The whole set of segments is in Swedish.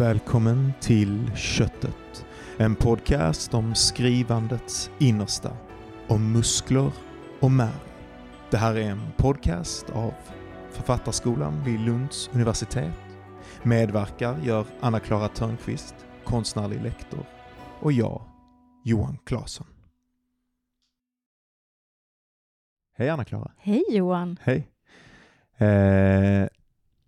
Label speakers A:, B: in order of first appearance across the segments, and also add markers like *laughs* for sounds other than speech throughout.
A: Välkommen till Köttet. En podcast om skrivandets innersta. Om muskler och märg. Det här är en podcast av Författarskolan vid Lunds universitet. Medverkar gör Anna-Klara Törnqvist, konstnärlig lektor, och jag, Johan Claesson. Hej Anna-Klara.
B: Hej Johan.
A: Hej. Eh,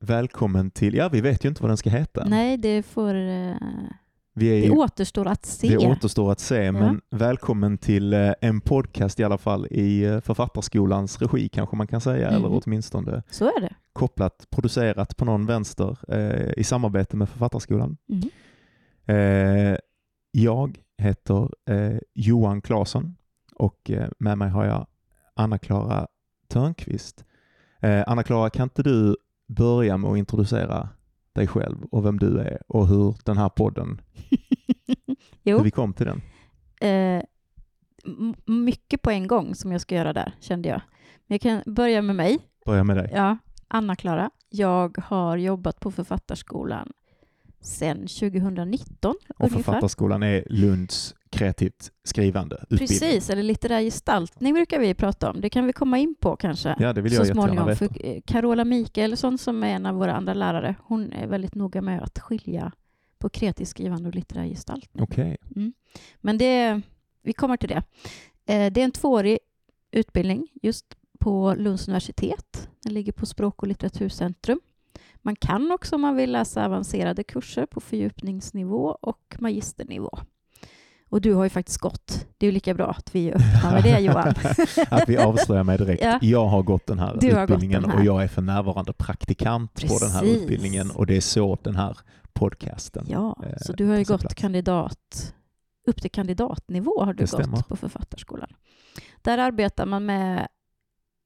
A: välkommen till, ja vi vet ju inte vad den ska heta.
B: Nej, det får... eh,
A: vi är
B: Det
A: ju,
B: återstår att se.
A: det återstår att se, men välkommen till eh, en podcast i alla fall i eh, Författarskolans regi kanske man kan säga,
B: Mm.
A: eller åtminstone
B: Så är det.
A: kopplat, producerat på någon vänster i samarbete med Författarskolan.
B: Mm.
A: Jag heter Johan Claesson och med mig har jag Anna-Klara Törnqvist. Anna-Klara, kan inte du börja med att introducera dig själv och vem du är och hur den här podden, *laughs* hur
B: jo,
A: vi kom till den?
B: eh, mycket på en gång som jag ska göra där, kände jag. Men jag kan börja med mig.
A: Börja med dig.
B: Ja, Anna-Klara. Jag har jobbat på Författarskolan sedan 2019
A: Och
B: ungefär.
A: Författarskolan är Lunds kreativt skrivande utbildning.
B: Precis, eller litterär gestaltning brukar vi prata om. Det kan vi komma in på kanske.
A: Ja, det vill
B: så
A: jag jättegärna
B: småningom.
A: veta.
B: För eh, Carola Mikaelsson som är en av våra andra lärare, hon är väldigt noga med att skilja på kreativt skrivande och litterär gestaltning.
A: Okej,
B: Men det, vi kommer till det. Eh, Det är en tvåårig utbildning just på Lunds universitet. Den ligger på Språk och litteraturcentrum. Man kan också om man vill läsa avancerade kurser på fördjupningsnivå och magisternivå. Och du har ju faktiskt gått. Det är ju lika bra att vi är öppna med det *laughs* Johan. *laughs*
A: att vi avslöjar mig direkt. *laughs*
B: Ja.
A: Jag har gått den här
B: Du
A: utbildningen
B: den här.
A: och jag är för närvarande praktikant på den här
B: Precis.
A: utbildningen och det är så den här podcasten
B: Ja,
A: eh,
B: så du har ju gått
A: plats.
B: kandidat, upp till kandidatnivå har du
A: Det stämmer.
B: gått på Författarskolan. Där arbetar man med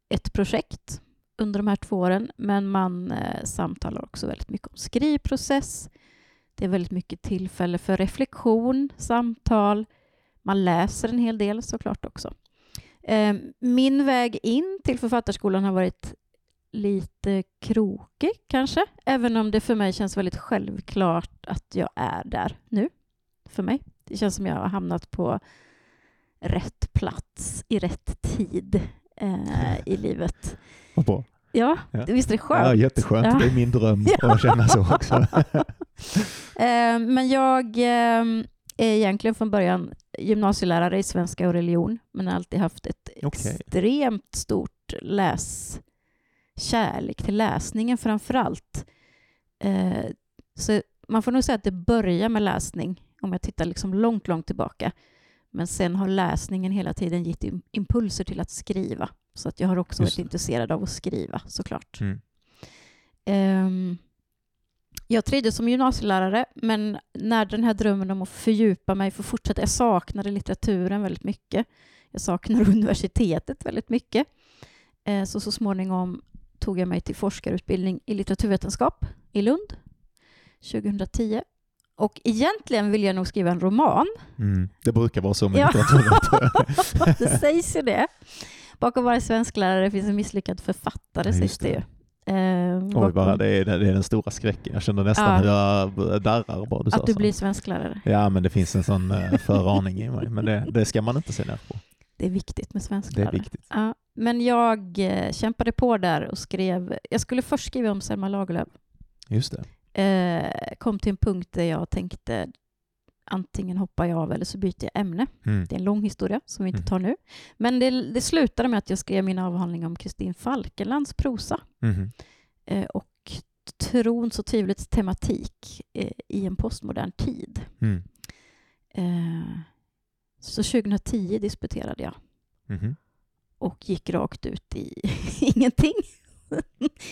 B: ett projekt under de här två åren, men man eh, samtalar också väldigt mycket om skrivprocess. Det är väldigt mycket tillfälle för reflektion, samtal. Man läser en hel del såklart också. Eh, min väg in till Författarskolan har varit lite krokig kanske, även om det för mig känns väldigt självklart att jag är där nu. För mig. Det känns som jag har hamnat på rätt plats i rätt tid eh, i livet.
A: Vad bra.
B: Ja,
A: Ja.
B: visst är det skönt?
A: Ja, jätteskönt.
B: Ja.
A: Det är min dröm *laughs*
B: Ja.
A: att känna så också. *laughs* *laughs*
B: Eh, men jag eh, är egentligen från början gymnasielärare i svenska och religion, men har alltid haft ett
A: Okej.
B: extremt stort läs kärlek till läsningen framför allt. Eh, så man får nog säga att det börjar med läsning, om jag tittar liksom långt, långt tillbaka. Men sen har läsningen hela tiden gett im- impulser till att skriva. Så att jag har också
A: Just
B: varit intresserad av att skriva, såklart.
A: Mm.
B: Ehm, jag trivdes som gymnasielärare, men när den här drömmen om att fördjupa mig, få fortsätta, jag saknade litteraturen väldigt mycket. Jag saknade *laughs* universitetet väldigt mycket. Eh, så så småningom tog jag mig till forskarutbildning i litteraturvetenskap i Lund 2010. Och egentligen vill jag nog skriva en roman.
A: Mm. Det brukar vara så med
B: Ja. *laughs*
A: litteraturen. *laughs*
B: det sägs ju det. Bakom varje svensklärare finns en misslyckad författare,
A: Ja,
B: sägs det ju. Eh,
A: Oj,
B: bakom-
A: bara, det, är, det är den stora skräcken. Jag känner nästan
B: Ja.
A: hur jag darrar bara du
B: att du
A: så.
B: blir svensklärare.
A: Ja, men det finns en sån uh, föraning i mig. Men det, det ska man inte se ner på.
B: Det är viktigt med
A: Det är
B: svensklärare.
A: viktigt.
B: Ja, men jag eh, kämpade på där och skrev... Jag skulle först skriva om Selma Lagerlöf.
A: Just det.
B: Eh, kom till en punkt där jag tänkte antingen hoppar jag av eller så byter jag ämne.
A: Mm.
B: Det är en lång historia som vi inte
A: Mm.
B: tar nu. Men det, det slutade med att jag skrev min avhandling om Kristin Falkenlands prosa
A: Mhm.
B: eh, och trons och tvivlets tematik eh, i en postmodern tid.
A: Mm.
B: Eh, så 2010 disputerade jag.
A: Mhm.
B: och gick rakt ut i *laughs* ingenting.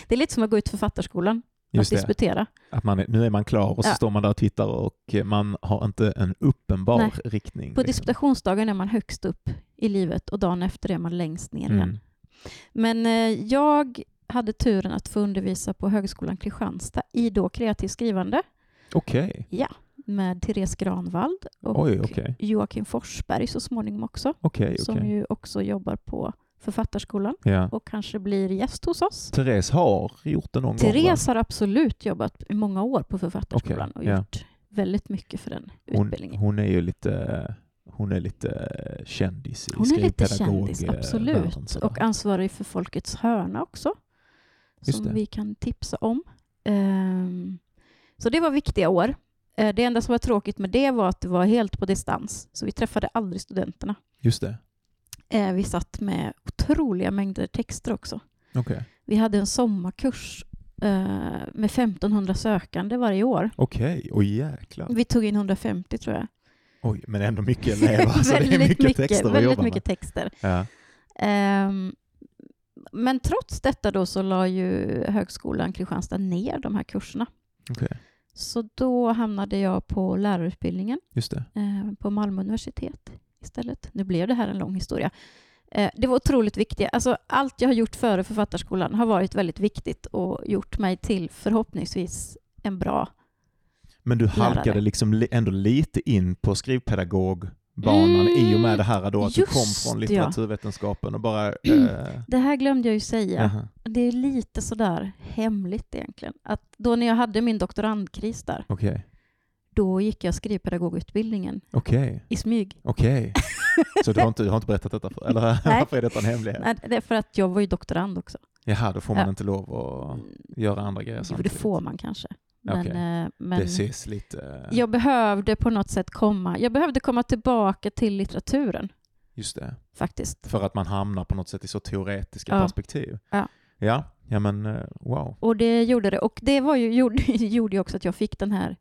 B: Det är lite som att gå ut författarskolan,
A: Just
B: att
A: det.
B: disputera.
A: Att man är, nu är man klar och så
B: Ja.
A: står man där och tittar och man har inte en uppenbar
B: Nej.
A: riktning.
B: På
A: liksom.
B: disputationsdagen är man högst upp i livet och dagen efter är man längst ner igen.
A: Mm.
B: Men eh, jag hade turen att få undervisa på Högskolan Kristianstad i då kreativt skrivande
A: Okej,
B: med Therese Granvald och
A: oj, okej.
B: Joakim Forsberg så småningom också,
A: Okej,
B: som ju också jobbar på Författarskolan
A: Ja.
B: och kanske blir gäst hos oss.
A: Therese har gjort det någon gång
B: Therese har absolut jobbat i många år på Författarskolan
A: Okej,
B: och
A: ja.
B: gjort väldigt mycket för den?
A: Hon,
B: utbildningen.
A: hon är ju lite, hon är lite kändis i
B: Hon är lite kändis,
A: världen,
B: absolut.
A: sådär.
B: Och ansvarig för Folkets hörna också.
A: Just
B: som
A: det.
B: vi kan tipsa om. Ehm, så det var viktiga år. Eh, det enda som var tråkigt med det var att det var helt på distans. Så vi träffade aldrig studenterna.
A: Just det.
B: Eh, vi satt med otroliga mängder texter också.
A: Okej.
B: Vi hade en sommarkurs eh, med 1500 sökande varje år.
A: Okej, oj jäklar.
B: Vi tog in 150 tror jag.
A: Oj, men ändå mycket elever. *laughs* Alltså, det är mycket, texter att
B: väldigt
A: jobba
B: mycket
A: med.
B: texter.
A: Ja.
B: Ehm, men trots detta då så la ju Högskolan Kristianstad ner de här kurserna.
A: Okej,
B: Så då hamnade jag på lärarutbildningen
A: just det.
B: eh, på Malmö universitet istället. Nu blev det här en lång historia. Eh, det var otroligt viktigt. Alltså, allt jag har gjort före författarskolan har varit väldigt viktigt och gjort mig till förhoppningsvis en bra
A: Men du halkade
B: Lärare.
A: liksom li- ändå lite in på skrivpedagogbanan i och med det här då att du kom
B: Mm,
A: från
B: ja.
A: litteraturvetenskapen och bara... Eh,
B: Det här glömde jag ju säga.
A: jaha.
B: Det är lite sådär hemligt egentligen. Att då när jag hade min doktorandkris där,
A: Okej,
B: då gick jag skrivpedagogutbildningen
A: okej,
B: i smyg.
A: okej. Så du har, inte, du har inte berättat detta för, eller *laughs*
B: Nej.
A: varför är detta en hemlighet?
B: Nej, det är för att jag var ju doktorand också.
A: Jaha, då får man
B: Ja.
A: inte lov att göra andra grejer
B: Jo, det
A: samtidigt.
B: får man kanske. Men,
A: Okej.
B: eh, men
A: Det ses lite...
B: jag behövde på något sätt komma, jag behövde komma tillbaka till litteraturen
A: Just det.
B: faktiskt.
A: För att man hamnar på något sätt i så teoretiska
B: Ja.
A: perspektiv.
B: Ja.
A: Ja, ja men eh, wow.
B: Och det gjorde det. Och det var ju, *laughs* gjorde, gjorde ju också att jag fick den här,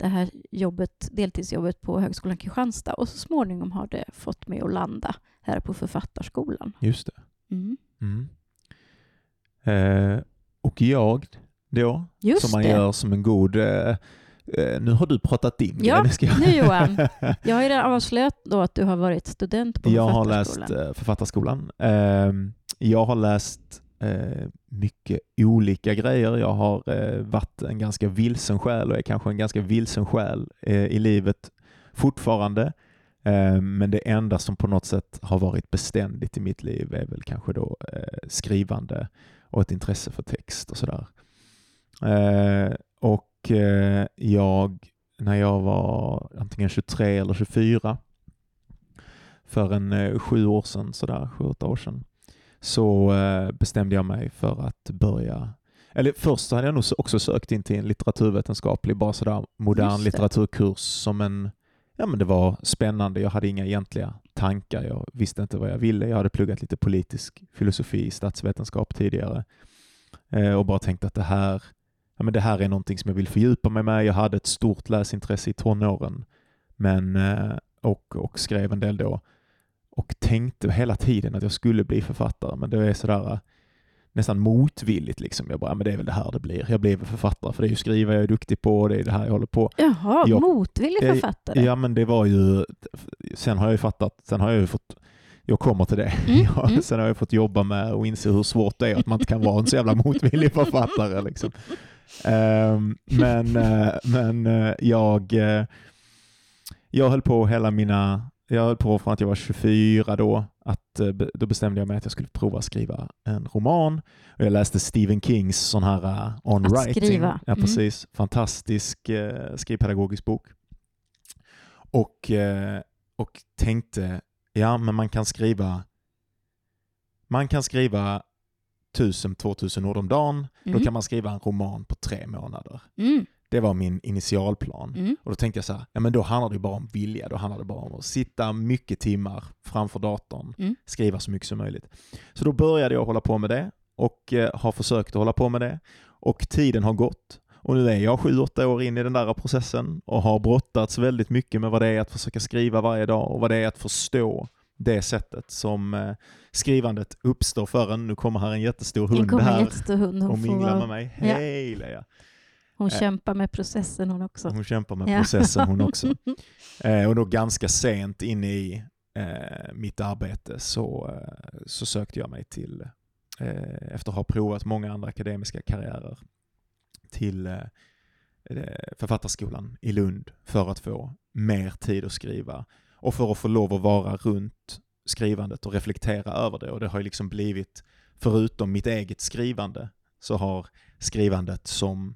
B: det här jobbet, deltidsjobbet på Högskolan Kristianstad och så småningom har det fått mig att landa här på Författarskolan.
A: Just det.
B: Mm.
A: Mm. Eh, och jag då,
B: Just
A: som man
B: det.
A: gör som en god... Eh, eh, nu har du pratat din
B: Ja.
A: Nu
B: Johan. *laughs* Jag har ju redan avslöjat då att du har varit student på
A: jag har läst
B: Författarskolan.
A: eh, Författarskolan. Eh, jag har läst eh, mycket olika grejer. Jag har eh, varit en ganska vilsen själ och är kanske en ganska vilsen själ eh, i livet fortfarande. Eh, men det enda som på något sätt har varit beständigt i mitt liv är väl kanske då eh, skrivande och ett intresse för text och sådär. Eh, och eh, jag, när jag var antingen 23 eller 24 för en eh, sju år sedan, sådär, sju, åtta år sedan, så eh, bestämde jag mig för att börja. Eller först hade jag nog också sökt in till en litteraturvetenskaplig, bara sådär modern litteraturkurs som en, ja men det var spännande, jag hade inga egentliga tankar, jag visste inte vad jag ville, jag hade pluggat lite politisk filosofi, statsvetenskap tidigare eh, och bara tänkte att det här, ja men det här är någonting som jag vill fördjupa mig med, jag hade ett stort läsintresse i tonåren men, eh, och, och skrev en del då och tänkte hela tiden att jag skulle bli författare men det är sådär eh, nästan motvilligt liksom. Jag bara, men det är väl det här det blir. Jag väl författare för det är ju skriva jag är duktig på och det är det här jag håller på.
B: Jaha,
A: Jag-
B: motvillig författare.
A: Ja men det var ju, sen har jag ju fattat, sen har jag ju fått, jag kommer till det.
B: Mm, *laughs* mm.
A: Sen har jag fått jobba med och inse hur svårt det är att man inte kan vara en så jävla motvillig författare. Liksom. Ehm, men eh, men eh, jag, eh, jag höll på hela mina, jag höll på från att jag var 24 då, att eh, då bestämde jag mig att jag skulle prova att skriva en roman. Och jag läste Stephen Kings sån här uh, On
B: Att
A: Writing.
B: skriva.
A: Ja,
B: Mm.
A: precis. Fantastisk eh, skrivpedagogisk bok. Och, eh, och tänkte, ja men man kan skriva man kan skriva 1000-2000 ord om dagen. Då
B: Mm.
A: kan man skriva en roman på tre månader.
B: Mm,
A: Det var min initialplan.
B: mm.
A: Och då tänkte jag så här, ja men då handlar det bara om vilja. Då handlar det bara om att sitta mycket timmar framför datorn,
B: Mm.
A: skriva så mycket som möjligt. Så då började jag hålla på med det och eh, har försökt att hålla på med det. Och tiden har gått. Och nu är jag sju, åtta år in i den där processen och har brottats väldigt mycket med vad det är att försöka skriva varje dag och vad det är att förstå det sättet som eh, skrivandet uppstår för en. Nu kommer här en jättestor hund här
B: jättestor hund.
A: och minglar med mig.
B: Ja.
A: Hej Lea!
B: Hon
A: Eh.
B: kämpar med processen hon också.
A: Hon kämpar med
B: Ja.
A: processen hon också. *laughs* Eh, och då ganska sent in i eh, mitt arbete så, eh, så sökte jag mig till, eh, efter att ha provat många andra akademiska karriärer, till eh, Författarskolan i Lund för att få mer tid att skriva och för att få lov att vara runt skrivandet och reflektera över det. Och det har ju liksom blivit, förutom mitt eget skrivande, så har skrivandet som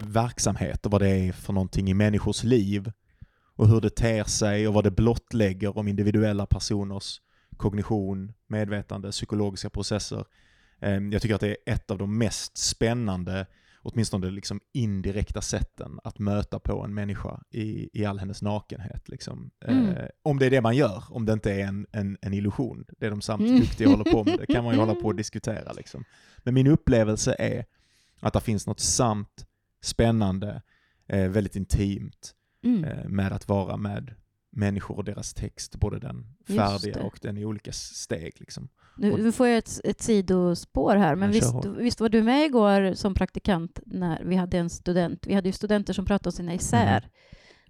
A: verksamhet och vad det är för någonting i människors liv och hur det ter sig och vad det blottlägger om individuella personers kognition, medvetande, psykologiska processer. Ehm, jag tycker att det är ett av de mest spännande, åtminstone liksom indirekta sätten att möta på en människa i, i all hennes nakenhet. Liksom.
B: Mm.
A: Eh, om det är det man gör, om det inte är en, en, en illusion. Det de samt
B: Mm.
A: håller på med, det kan man ju hålla på och diskutera. Liksom. Men min upplevelse är att det finns något sant, spännande, eh, väldigt intimt
B: Mm.
A: eh, med att vara med människor och deras text, både den färdiga och den i olika steg. Liksom.
B: Nu, nu får jag ett, ett sidospår här, men visst, visst var du med igår som praktikant när vi hade en student, vi hade ju studenter som pratade om sina essäer,
A: Mhm.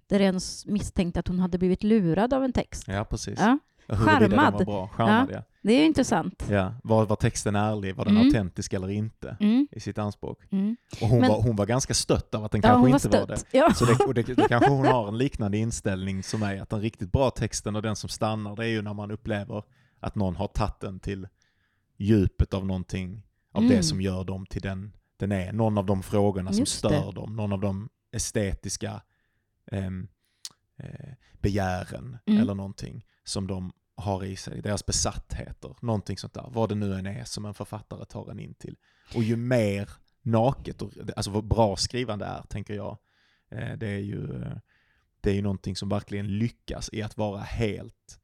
B: där en misstänkte att hon hade blivit lurad av en text.
A: Ja, precis.
B: Ja,
A: Ja, var bra. Charmad, ja.
B: det är ju intressant.
A: ja. Var, var texten ärlig? Var den
B: Mm.
A: autentisk eller inte?
B: Mm,
A: I sitt anspråk.
B: mm.
A: Och hon,
B: Men-
A: var, hon var ganska stött av att den
B: Ja,
A: kanske
B: hon var
A: inte var det.
B: Ja.
A: Så det, och det, det kanske hon har *laughs* en liknande inställning som mig, att den riktigt bra texten och den som stannar, det är ju när man upplever att någon har tagit den till djupet av någonting, av
B: Mm.
A: det som gör dem till den den är. Någon av de frågorna som
B: Just det.
A: stör dem, någon av de estetiska ehm, eh, begären
B: Mm.
A: eller någonting som de har i sig, deras besattheter, någonting sånt där, vad det nu än är som en författare tar en in till. Och ju mer naket, och, alltså vad bra skrivande är, tänker jag, eh, det är ju eh, det är ju någonting som verkligen lyckas i att vara helt,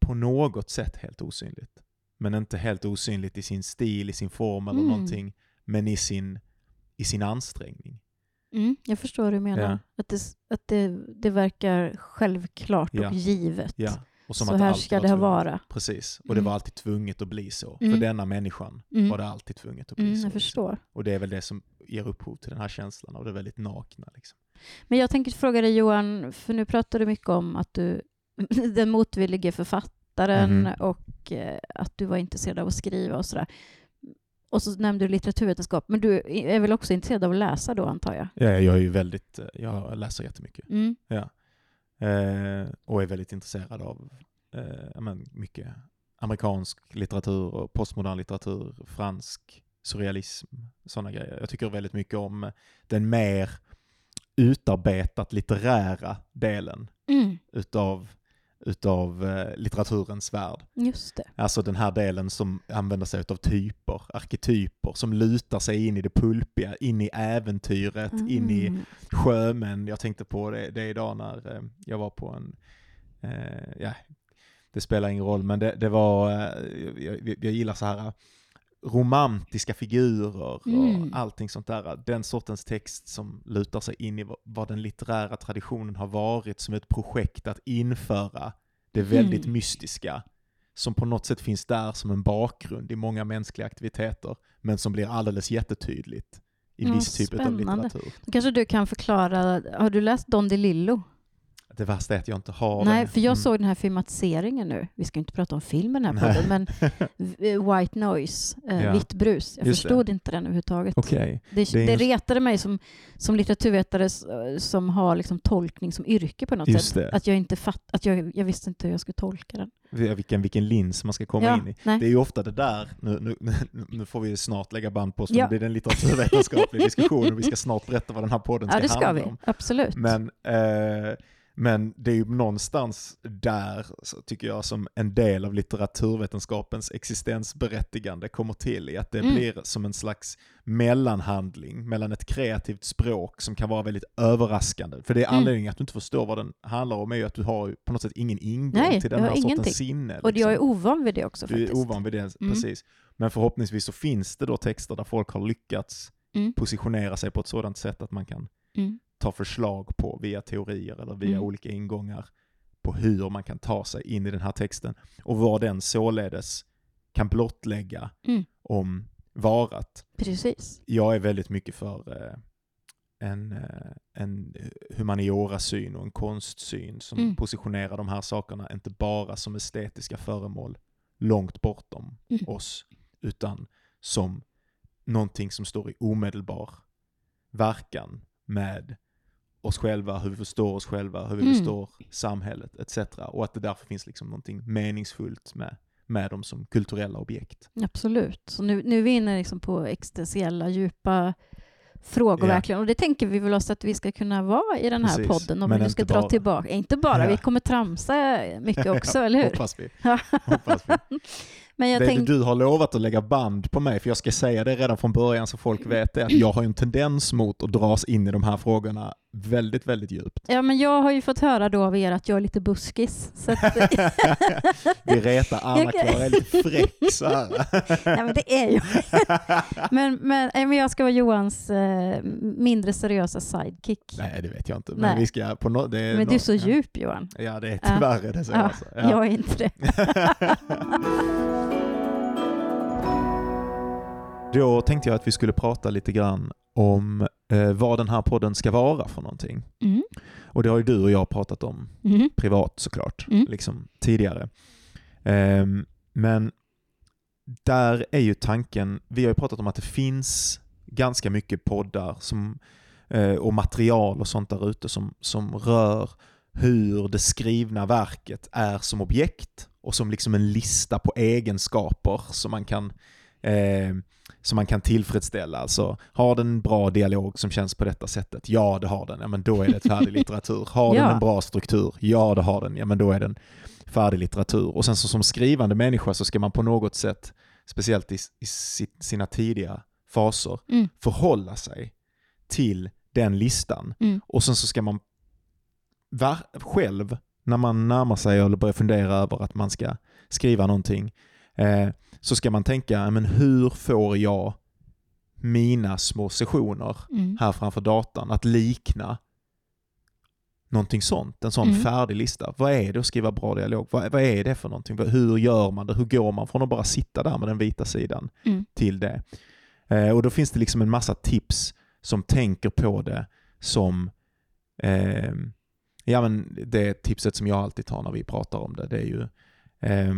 A: på något sätt helt osynligt. Men inte helt osynligt i sin stil, i sin form eller
B: Mm.
A: någonting, men i sin, i sin ansträngning.
B: Mm, jag förstår hur du menar.
A: Ja.
B: Att, det, att det, det verkar självklart
A: Ja.
B: och givet.
A: Ja. Och som
B: Så här ska det vara.
A: Precis, och det
B: Mm.
A: var alltid tvunget att bli så. För
B: Mm.
A: denna människan
B: Mm.
A: var det alltid tvunget att bli
B: Mm,
A: så.
B: jag
A: liksom.
B: förstår.
A: Och det är väl det som ger upphov till den här känslan av det väldigt nakna. Liksom.
B: Men jag tänker fråga dig Johan, för nu pratar du mycket om att du, *laughs* den motvillige författaren
A: Mhm.
B: och eh, att du var intresserad av att skriva och sådär. Och så nämnde du litteraturvetenskap, men du är väl också intresserad av att läsa då antar jag?
A: Ja, jag är ju väldigt, eh, jag läser jättemycket.
B: Mm.
A: Eh, och är väldigt intresserad av eh, ja, men mycket amerikansk litteratur och postmodern litteratur, fransk surrealism, sådana grejer. Jag tycker väldigt mycket om den mer utarbetat litterära delen
B: Mm.
A: utav, utav eh, litteraturens värld.
B: Just det.
A: Alltså den här delen som använder sig av typer, arketyper, som lutar sig in i det pulpiga, in i äventyret, in i
B: Mm.
A: sjömän. Jag tänkte på det, det idag när eh, jag var på en, eh, ja, det spelar ingen roll, men det, det var, eh, jag, jag gillar så här romantiska figurer
B: Mm.
A: och allting sånt där. Den sortens text som lutar sig in i vad, den litterära traditionen har varit som ett projekt att införa det väldigt
B: Mm.
A: mystiska som på något sätt finns där som en bakgrund i många mänskliga aktiviteter, men som blir alldeles jättetydligt i viss typ av litteratur.
B: Då kanske du kan förklara, har du läst Don DeLillo?
A: Det värsta är att jag inte har
B: Nej,
A: det.
B: för jag
A: Mm.
B: såg den här filmatiseringen nu. Vi ska inte prata om filmen här podden, men *laughs* v- White Noise, eh,
A: Ja.
B: vitt brus. Jag
A: Just det.
B: förstod inte den överhuvudtaget.
A: Okej.
B: Det,
A: Det är
B: det retade mig som, som litteraturvetare s- som har liksom tolkning som yrke på något
A: Just
B: sätt.
A: det.
B: Att jag inte fatt, att jag, jag visste inte hur jag skulle tolka den.
A: Vilken, vilken lins man ska komma
B: ja,
A: in i.
B: Nej.
A: Det är ju ofta det där, nu, nu, *laughs* nu får vi snart lägga band på oss,
B: Ja.
A: det blir en litteraturvetenskaplig *laughs* diskussion och vi ska snart berätta vad den här podden ska
B: ja, det ska
A: handla
B: vi.
A: om.
B: Absolut.
A: Men, eh, men det är ju någonstans där, tycker jag, som en del av litteraturvetenskapens existensberättigande kommer till i att det
B: Mm.
A: blir som en slags mellanhandling mellan ett kreativt språk som kan vara väldigt överraskande. För det är
B: Mm.
A: anledningen att du inte förstår vad den handlar om är ju att du har på något sätt ingen ingång
B: Nej,
A: till den här
B: ingenting.
A: sortens sinne.
B: och jag är
A: liksom.
B: ovan vid det också
A: Du
B: faktiskt.
A: är ovan vid det,
B: Mm.
A: precis. Men förhoppningsvis så finns det då texter där folk har lyckats
B: Mm.
A: positionera sig på ett sådant sätt att man kan
B: Mm.
A: Ta förslag på via teorier eller via
B: Mm.
A: olika ingångar på hur man kan ta sig in i den här texten och vad den således kan blottlägga
B: Mm.
A: om varat.
B: Precis.
A: Jag är väldigt mycket för eh, en, eh, en humaniora-syn och en konstsyn som
B: Mm.
A: positionerar de här sakerna inte bara som estetiska föremål långt bortom
B: Mm.
A: oss, utan som någonting som står i omedelbar verkan med oss själva, hur vi förstår oss själva, hur vi
B: Mm.
A: förstår samhället etc. Och att det därför finns liksom någonting meningsfullt med, med dem som kulturella objekt.
B: Absolut. Så nu, nu är vi inne liksom på existentiella, djupa frågor
A: Ja.
B: verkligen. Och det tänker vi väl oss att vi ska kunna vara i den här
A: Precis.
B: podden om
A: Men
B: vi nu ska dra
A: bara.
B: tillbaka. Inte bara,
A: Ja.
B: vi kommer tramsa mycket *laughs* också, eller hur?
A: Hoppas vi. Hoppas vi. *laughs*
B: Men jag
A: det,
B: tänk,
A: Du har lovat att lägga band på mig, för jag ska säga det redan från början så folk vet det, att jag har en tendens mot att dras in i de här frågorna väldigt, väldigt djupt.
B: ja, men jag har ju fått höra då av er att jag är lite buskis. Så att, *laughs*
A: Vi retar Anna-Klara är lite fräck så här. *laughs*
B: nej, men det är ju... *laughs* men, men, men jag ska vara Johans eh, mindre seriösa sidekick.
A: Nej, det vet jag inte. Men
B: Nej.
A: vi ska på no- det är
B: men du är
A: no-
B: så
A: ja.
B: djup Johan.
A: Ja, det är
B: Ja.
A: tyvärr är det så.
B: Ja,
A: alltså.
B: Jag är inte det.
A: Då tänkte jag att vi skulle prata lite grann om eh, vad den här podden ska vara för någonting.
B: Mm.
A: Och det har ju du och jag pratat om
B: Mm.
A: privat såklart,
B: Mm.
A: liksom tidigare. Ehm, men där är ju tanken, vi har ju pratat om att det finns ganska mycket poddar som, eh, och material och sånt där ute som, som rör hur det skrivna verket är som objekt och som liksom en lista på egenskaper som man kan eh, som man kan tillfredsställa. Alltså, har den en bra dialog som känns på detta sättet? Ja, det har den. Ja, men då är det färdig *laughs* litteratur. Har den
B: Ja.
A: en bra struktur? Ja, det har den. Ja, men då är den färdig litteratur. Och sen så som skrivande människa så ska man på något sätt, speciellt i, i sina tidiga faser,
B: Mm.
A: förhålla sig till den listan.
B: Mm.
A: Och sen så ska man själv, när man närmar sig eller börjar fundera över att man ska skriva någonting, eh, så ska man tänka, men hur får jag mina små sessioner
B: Mm.
A: här framför datorn att likna någonting sånt, en sån
B: Mm.
A: färdig lista. Vad är det att skriva bra dialog? Vad, vad är det för någonting? Hur gör man det? Hur går man från att bara sitta där med den vita sidan
B: Mm.
A: till det? Eh, och då finns det liksom en massa tips som tänker på det som eh, ja, men det tipset som jag alltid tar när vi pratar om det, det är ju eh,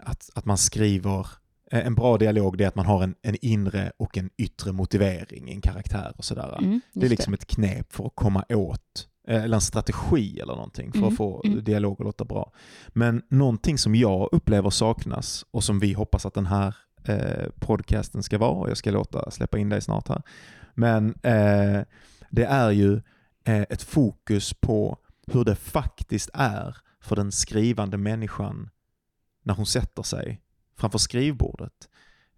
A: att, att man skriver eh, en bra dialog det är att man har en, en inre och en yttre motivering, en karaktär och sådär.
B: Mm,
A: Det är liksom ett knep för att komma åt, eh, eller en strategi eller någonting för
B: Mm,
A: att få
B: mm.
A: dialog att låta bra. Men någonting som jag upplever saknas och som vi hoppas att den här eh, podcasten ska vara, och jag ska låta släppa in dig snart här, men eh, det är ju eh, ett fokus på hur det faktiskt är för den skrivande människan när hon sätter sig framför skrivbordet.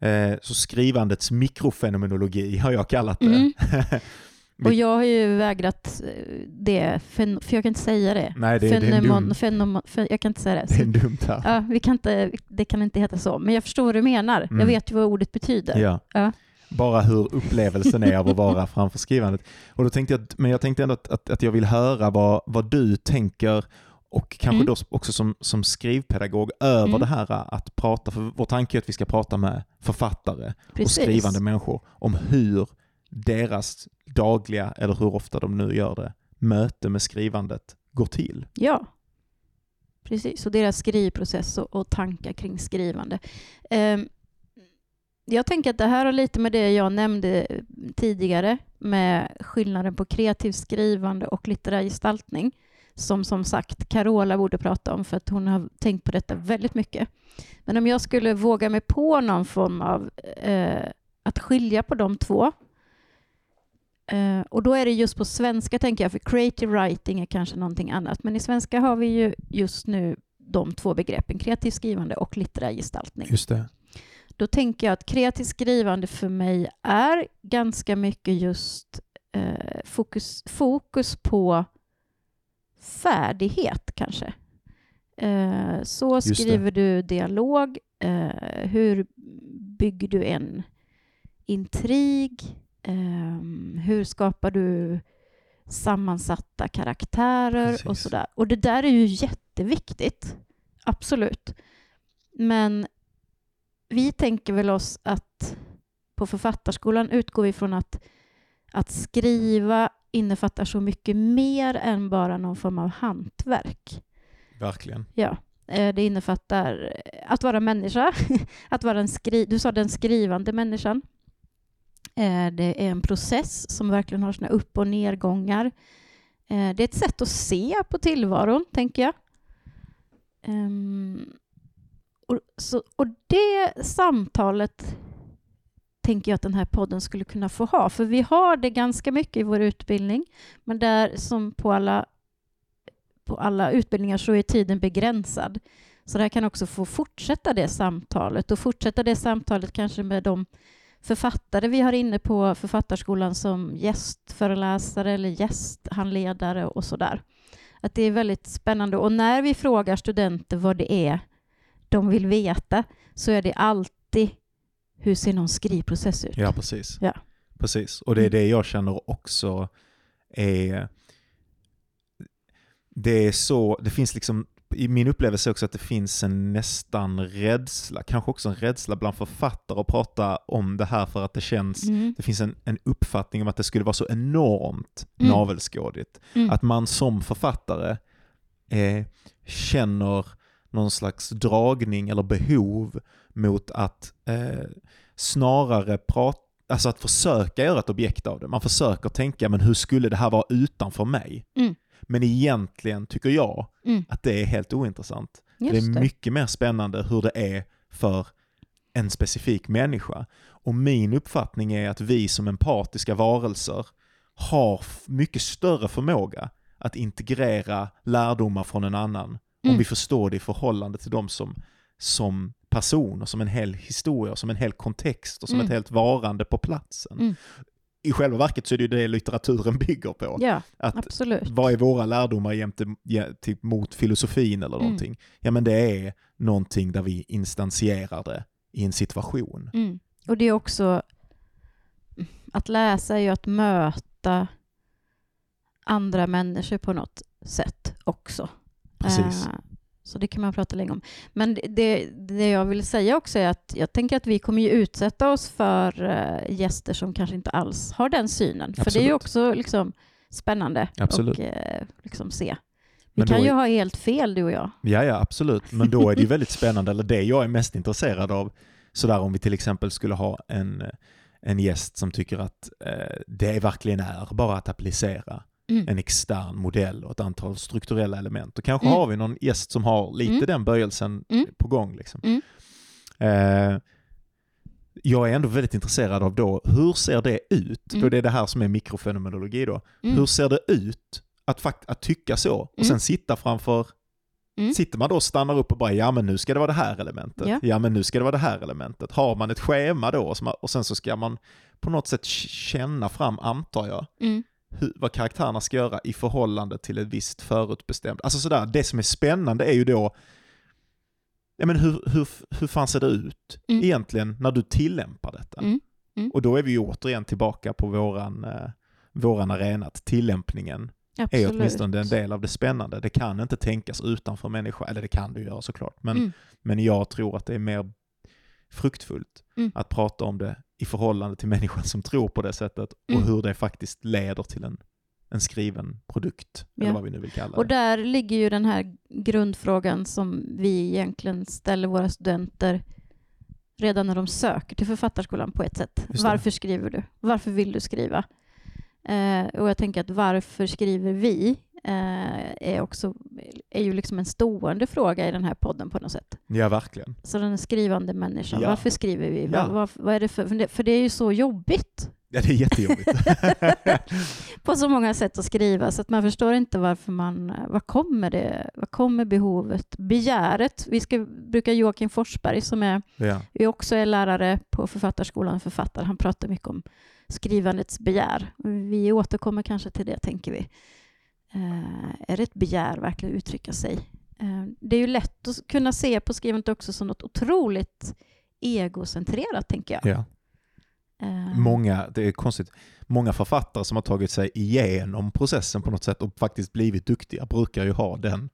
A: Eh, så skrivandets mikrofenomenologi har jag kallat det.
B: Mm. *laughs* Och jag har ju vägrat eh, det, för jag kan inte säga det.
A: Nej, det, det,
B: Fenomon,
A: dum,
B: fenomon, fe, jag kan inte säga det.
A: det är en dumt här.
B: ja, vi kan inte, det kan inte heta så, men jag förstår vad du menar.
A: Mm.
B: Jag vet ju vad ordet betyder.
A: Ja.
B: Ja.
A: Bara hur upplevelsen är av att vara *laughs* framför skrivandet. Och då tänkte jag, men jag tänkte ändå att, att, att jag vill höra vad, vad du tänker och kanske
B: Mm.
A: då också som, som skrivpedagog över
B: Mm.
A: det här att prata, för vår tanke är att vi ska prata med författare och
B: Precis.
A: skrivande människor om hur deras dagliga, eller hur ofta de nu gör det, möte med skrivandet går till.
B: Ja, precis. Och deras skrivprocess och, och tankar kring skrivande. Ehm, jag tänker att det här har lite med det jag nämnde tidigare med skillnaden på kreativt skrivande och litterär gestaltning som som sagt Carola borde prata om för att hon har tänkt på detta väldigt mycket. Men om jag skulle våga mig på någon form av eh, att skilja på de två Eh, och då är det just på svenska tänker jag, för creative writing är kanske någonting annat. Men i svenska har vi ju just nu de två begreppen, kreativt skrivande och litterär gestaltning.
A: Just det.
B: Då tänker jag att kreativt skrivande för mig är ganska mycket just eh, fokus, fokus på färdighet kanske. Eh, så skriver du dialog, eh, hur bygger du en intrig, Ehm, hur skapar du sammansatta karaktärer och
A: Precis.
B: sådär. Och det där är ju jätteviktigt, absolut. Men vi tänker väl oss att på Författarskolan utgår vi från att, att skriva innefattar så mycket mer än bara någon form av hantverk.
A: Verkligen.
B: Ja, eh, det innefattar att vara människa, *laughs* att vara en skri- du sa den skrivande människan. Eh, det är en process som verkligen har sina upp och nedgångar. Eh, det är ett sätt att se på tillvaron, tänker jag. Um, och, så, och det samtalet tänker jag att den här podden skulle kunna få ha. För vi har det ganska mycket i vår utbildning, men där som på alla, på alla utbildningar så är tiden begränsad. Så det här kan också få fortsätta det samtalet och fortsätta det samtalet kanske med de författare vi har inne på Författarskolan som gästföreläsare eller gästhandledare och sådär. Att det är väldigt spännande och när vi frågar studenter vad det är de vill veta så är det alltid hur ser någon skrivprocess ut?
A: Ja, precis.
B: Ja.
A: Precis, och det är
B: Mm.
A: det jag känner också är... Det är så, det finns liksom, i min upplevelse också att det finns en nästan rädsla, kanske också en rädsla bland författare att prata om det här för att det känns,
B: Mm.
A: det finns en, en uppfattning om att det skulle vara så enormt
B: Mm.
A: navelskådigt.
B: Mm.
A: Att man som författare eh, känner någon slags dragning eller behov mot att eh, snarare prata, alltså att försöka göra ett objekt av det. Man försöker tänka, men hur skulle det här vara utanför mig?
B: Mm.
A: Men egentligen tycker jag
B: Mm.
A: att det är helt ointressant.
B: Just
A: det är mycket mer spännande hur det är för en specifik människa. Och min uppfattning är att vi som empatiska varelser har mycket större förmåga att integrera lärdomar från en annan om
B: Mm.
A: vi förstår det i förhållande till dem som, som personer, som en hel historia, som en hel kontext och som
B: Mm.
A: ett helt varande på platsen.
B: Mm.
A: I själva verket så är det ju det litteraturen *laughs* bygger på.
B: Ja,
A: Att
B: absolut.
A: vad är våra lärdomar jämte, typ mot filosofin eller
B: Mm.
A: någonting? Ja men det är någonting där vi instansierar det i en situation.
B: Mm. Och det är också... Att läsa är ju att möta andra människor på något sätt också.
A: Precis.
B: Eh, Så det kan man prata länge om. Men det- det, jag vill säga också är att jag tänker att vi kommer ju utsätta oss för eh, gäster som kanske inte alls har den synen. För det är ju
A: Absolut.
B: också liksom spännande
A: Absolut.
B: att liksom se. Vi
A: Men
B: kan ju
A: är-
B: ha helt fel du och jag.
A: Ja, ja, absolut. Men då är det ju *laughs* väldigt spännande, eller det jag är mest intresserad av, sådär om vi till exempel skulle ha en, en gäst som tycker att eh, det verkligen är bara att applicera
B: Mm.
A: en extern modell och ett antal strukturella element. Och kanske
B: Mm.
A: har vi någon gäst som har lite
B: Mm.
A: den böjelsen
B: Mm.
A: på gång. Liksom.
B: Mm.
A: Eh, jag är ändå väldigt intresserad av då, hur ser det ut?
B: Mm.
A: För det är det här som är mikrofenomenologi då.
B: Mm.
A: Hur ser det ut att, fakt- att tycka så? Och sen sitta framför
B: Mm.
A: Sitter man då och stannar upp och bara, ja men nu ska det vara det här elementet.
B: Ja.
A: Ja, men nu ska det vara det här elementet. Har man ett schema då och, och sen så ska man på något sätt känna fram, antar jag,
B: Mm.
A: Hur, vad karaktärerna ska göra i förhållande till ett visst förutbestämt. Alltså sådär, det som är spännande är ju då, ja men hur, hur, hur fan ser det ut
B: Mm.
A: egentligen när du tillämpar detta?
B: Mm. Mm.
A: Och då är vi ju återigen tillbaka på våran, eh, våran arena, att tillämpningen är
B: Absolut.
A: åtminstone en del av det spännande. Det kan inte tänkas utanför människa, eller det kan du göra såklart, men,
B: Mm.
A: men jag tror att det är mer fruktfullt
B: Mm.
A: att prata om det i förhållande till människan som tror på det sättet och
B: Mm.
A: hur det faktiskt leder till en, en skriven produkt, eller
B: Ja.
A: vad vi nu vill kalla
B: Och
A: det.
B: där ligger ju den här grundfrågan som vi egentligen ställer våra studenter redan när de söker till Författarskolan på ett sätt. Varför skriver du? Varför vill du skriva? Eh, och jag tänker att varför skriver vi är, också, är ju liksom en stående fråga i den här podden på något sätt.
A: Ja, verkligen.
B: Så den skrivande människan,
A: Ja.
B: varför skriver vi?
A: Ja.
B: Vad, vad, är det för, för det, för det är ju så jobbigt
A: Ja, det är jättejobbigt. *laughs*
B: på så många sätt att skriva så att man förstår inte varför man, vad kommer det, vad kommer behovet, begäret. Vi ska bruka Joakim Forsberg som är,
A: ja.
B: är också är lärare på Författarskolan, författare. Han pratar mycket om skrivandets begär. Vi återkommer kanske till det, tänker vi. Eh, är det ett begär verkligen att uttrycka sig? Eh, det är ju lätt att kunna se på skrivandet också som något otroligt egocentrerat, tänker jag.
A: ja.
B: Eh,
A: Många, det är konstigt, många författare som har tagit sig igenom processen på något sätt och faktiskt blivit duktiga brukar ju ha den.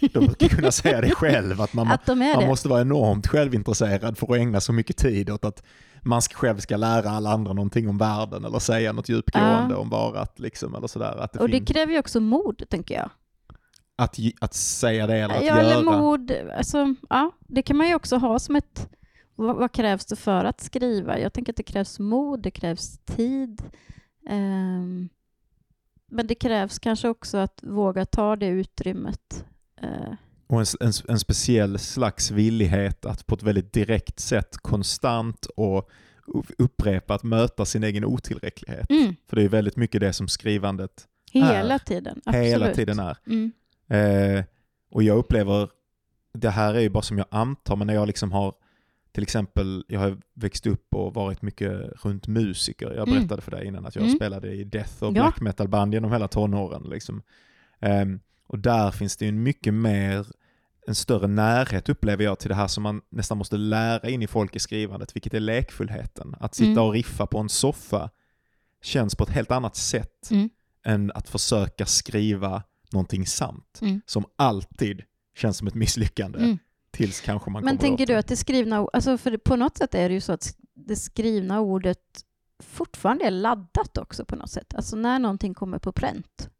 A: De brukar kunna säga det själv, att man, *laughs*
B: att de
A: man måste vara enormt självintresserad för att ägna så mycket tid åt att man själv ska lära alla andra någonting om världen eller säga något djupgående
B: Ja.
A: om varat. Liksom, eller sådär. Att, det
B: Och det kräver ju också mod, tänker jag.
A: att, att säga det eller att
B: ja,
A: göra.
B: eller mod. Alltså, ja, det kan man ju också ha som ett vad, vad, krävs det för att skriva? Jag tänker att det krävs mod, det krävs tid. Um, men det krävs kanske också att våga ta det utrymmet. Uh,
A: och en, en, en, speciell slags villighet att på ett väldigt direkt sätt konstant och upprepat möta sin egen otillräcklighet. Mm. För det är väldigt mycket det som skrivandet
B: Hela
A: är.
B: tiden.
A: Absolut. Hela tiden är. Mm. Eh, och jag upplever, det här är ju bara som jag antar, men när jag liksom har till exempel, jag har växt upp och varit mycket runt musiker. Jag mm. berättade mm. för dig innan att jag mm. spelade i death och black metal-band genom hela tonåren. Liksom. Um, och där finns det ju mycket mer, en större närhet upplever jag till det här som man nästan måste lära in i folk i skrivandet, vilket är lekfullheten. Att sitta mm. och riffa på en soffa känns på ett helt annat sätt mm. än att försöka skriva någonting sant, mm. som alltid känns som ett misslyckande. Mm. Tills kanske man
B: Men tänker du att det skrivna alltså för på något sätt är det ju så att det skrivna ordet fortfarande är laddat också på något sätt. Alltså när någonting kommer på pränt.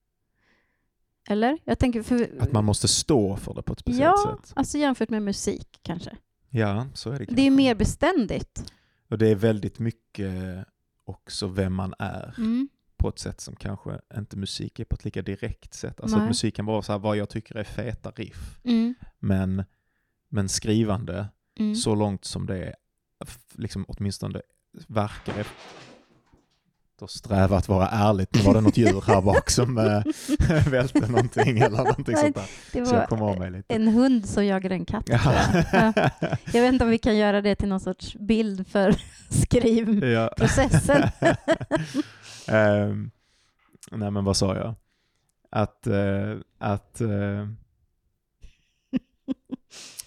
B: Eller? Jag tänker för...
A: Att man måste stå för det på ett speciellt
B: ja,
A: sätt?
B: Ja, alltså jämfört med musik kanske.
A: Ja, så är det kanske.
B: Det är mer beständigt.
A: Och det är väldigt mycket också vem man är. Mm. På ett sätt som kanske inte musik är på ett lika direkt sätt. Alltså att musik kan vara så här, vad jag tycker är feta riff. Mm. Men men skrivande, mm. så långt som det liksom åtminstone verkar att sträva att vara ärligt. Nu var det något djur här bak som äh, välte någonting eller någonting sånt där.
B: Det var så jag kom av mig lite. en hund som jagade en katt. Ja. Ja. Jag vet inte om vi kan göra det till någon sorts bild för *laughs* skrivprocessen.
A: um, *laughs* nej men vad sa jag? Att, uh, att uh, *laughs*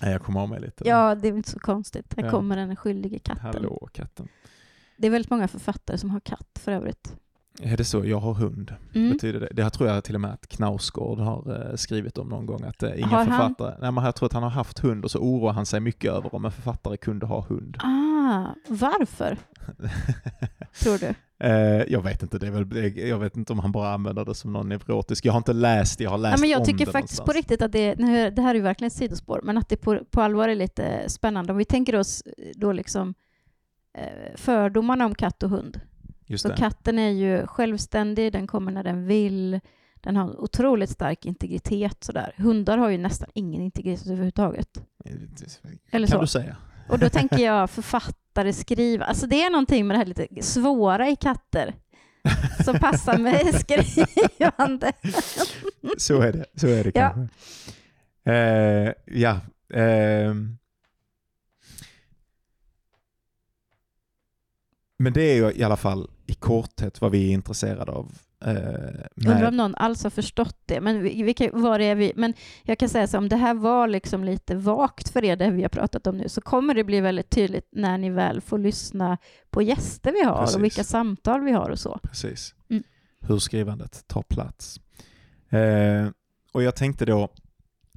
A: Nej, jag kommer av mig lite.
B: Ja, det är inte så konstigt. Här ja. kommer den skyldige katten.
A: Hallå, katten.
B: Det är väldigt många författare som har katt för övrigt.
A: Är det så? Jag har hund. Mm. Betyder det? Det här tror jag till och med att Knausgård har eh, skrivit om någon gång. Att eh, inga har författare... Han? Nej, men jag tror att han har haft hund och så oroar han sig mycket över om en författare kunde ha hund.
B: Ah, varför? *laughs* tror du?
A: Eh, jag vet inte, det är väl, jag vet inte om han bara använder det som någon neurotisk. Jag har inte läst jag har läst
B: ja, men Jag tycker
A: det
B: faktiskt någonstans. på riktigt att det, det här är ju verkligen ett sidospår, men att det på, på allvar är lite spännande. Om vi tänker oss då liksom fördomarna om katt och hund. Just så det. katten är ju självständig, den kommer när den vill, den har otroligt stark integritet. Sådär. Hundar har ju nästan ingen integritet överhuvudtaget.
A: Eller kan så. du säga.
B: Och då tänker jag *laughs* författare, skriva. Alltså det är någonting med det här lite svåra i katter som passar med skrivande.
A: Så är det, så är det kanske. Ja. Uh, ja. Uh, men det är ju i alla fall i korthet vad vi är intresserade av
B: Eh, Undrar om någon alls har förstått det. Men, vilka, var är vi? men jag kan säga så om det här var liksom lite vagt för er, det vi har pratat om nu, så kommer det bli väldigt tydligt när ni väl får lyssna på gäster vi har Precis. och vilka samtal vi har och så.
A: Precis. Mm. Hur skrivandet tar plats. Eh, och jag tänkte då,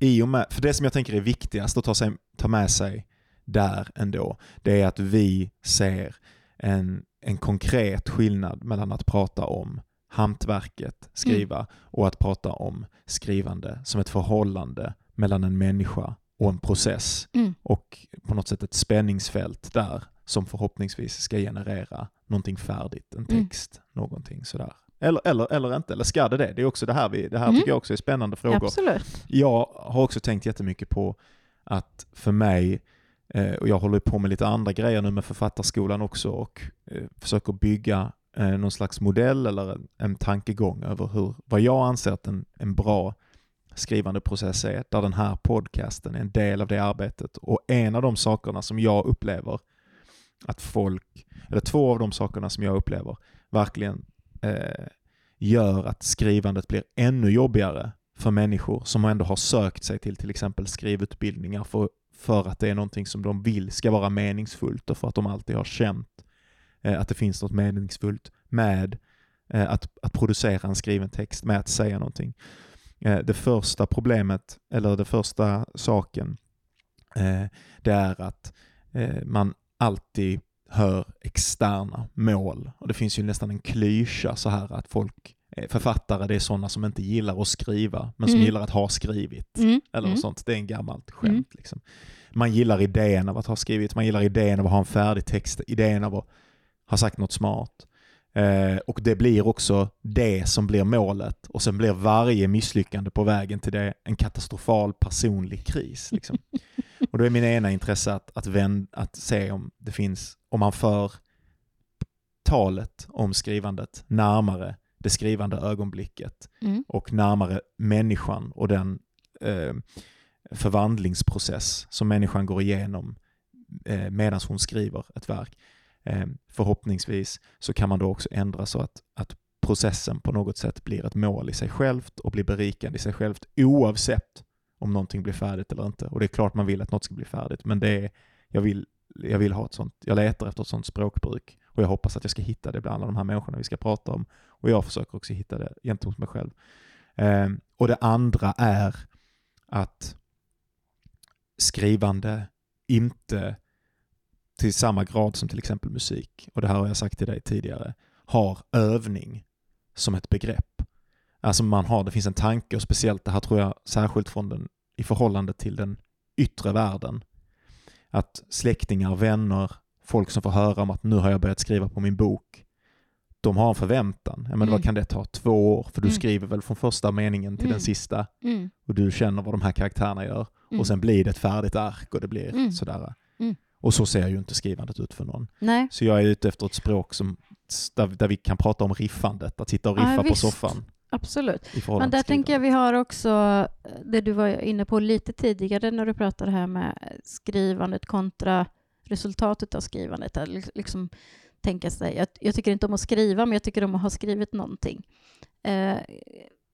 A: i och med, för det som jag tänker är viktigast att ta, sig, ta med sig där ändå, det är att vi ser en, en konkret skillnad mellan att prata om hantverket, skriva, mm. och att prata om skrivande som ett förhållande mellan en människa och en process. Mm. Och på något sätt ett spänningsfält där som förhoppningsvis ska generera någonting färdigt, en mm. text, mm. någonting sådär. Eller, eller, eller inte, eller ska det det? Det är också det här, vi, det här mm. tycker jag också är spännande frågor.
B: Absolut.
A: Jag har också tänkt jättemycket på att för mig, Eh, och jag håller på med lite andra grejer nu med författarskolan också och eh, försöker bygga eh, någon slags modell eller en, en tankegång över hur, vad jag anser att en, en bra skrivande process är, där den här podcasten är en del av det arbetet. Och en av de sakerna som jag upplever att folk, eller två av de sakerna som jag upplever verkligen eh, gör att skrivandet blir ännu jobbigare för människor som ändå har sökt sig till till exempel skrivutbildningar för, för att det är någonting som de vill ska vara meningsfullt och för att de alltid har känt Eh, att det finns något meningsfullt med eh, att, att producera en skriven text, med att säga någonting. Eh, det första problemet, eller det första saken, eh, det är att eh, man alltid hör externa mål. Och det finns ju nästan en klyscha så här att folk, författare, det är sådana som inte gillar att skriva, men som mm. gillar att ha skrivit. Mm. Eller mm. sånt. Det är en gammalt skämt. Mm. Liksom. man gillar idén av att ha skrivit, man gillar idén av att ha en färdig text, idén av att ha sagt något smart. Eh, och det blir också det som blir målet och sen blir varje misslyckande på vägen till det en katastrofal personlig kris. Liksom. *laughs* och då är min ena intresse att, att, vänd, att se om det finns, om man för talet om skrivandet närmare det skrivande ögonblicket
B: Mm.
A: och närmare människan och den eh, förvandlingsprocess som människan går igenom eh, medan hon skriver ett verk. Eh, förhoppningsvis så kan man då också ändra så att, att processen på något sätt blir ett mål i sig självt och blir berikande i sig självt oavsett om någonting blir färdigt eller inte. Och det är klart man vill att något ska bli färdigt, men det är, jag, vill, jag vill ha ett sånt, jag letar efter ett sånt språkbruk och jag hoppas att jag ska hitta det bland alla de här människorna vi ska prata om och jag försöker också hitta det gentemot mig själv. Eh, och det andra är att skrivande inte till samma grad som till exempel musik, och det här har jag sagt till dig tidigare, har övning som ett begrepp. Alltså man har, det finns en tanke och speciellt det här tror jag särskilt från den, i förhållande till den yttre världen. Att släktingar, vänner, folk som får höra om att nu har jag börjat skriva på min bok. De har en förväntan. Ja, men
B: Mm.
A: Vad kan det ta? Två år? För du
B: Mm.
A: skriver väl från första meningen till
B: Mm.
A: den sista
B: Mm.
A: och du känner vad de här karaktärerna gör.
B: Mm.
A: Och sen blir det ett färdigt ark och det blir
B: Mm.
A: sådär.
B: Mm.
A: Och så ser ju inte skrivandet ut för någon.
B: Nej,
A: Så jag är ute efter ett språk som, där, där vi kan prata om riffandet, att sitta och
B: Ja,
A: riffa på
B: visst.
A: soffan.
B: absolut. Men där tänker jag vi har också eh, det du var inne på lite tidigare när du pratade här med skrivandet kontra resultatet av skrivandet. Att liksom tänka sig, jag, jag tycker inte om att skriva, men jag tycker om att ha skrivit någonting. Eh,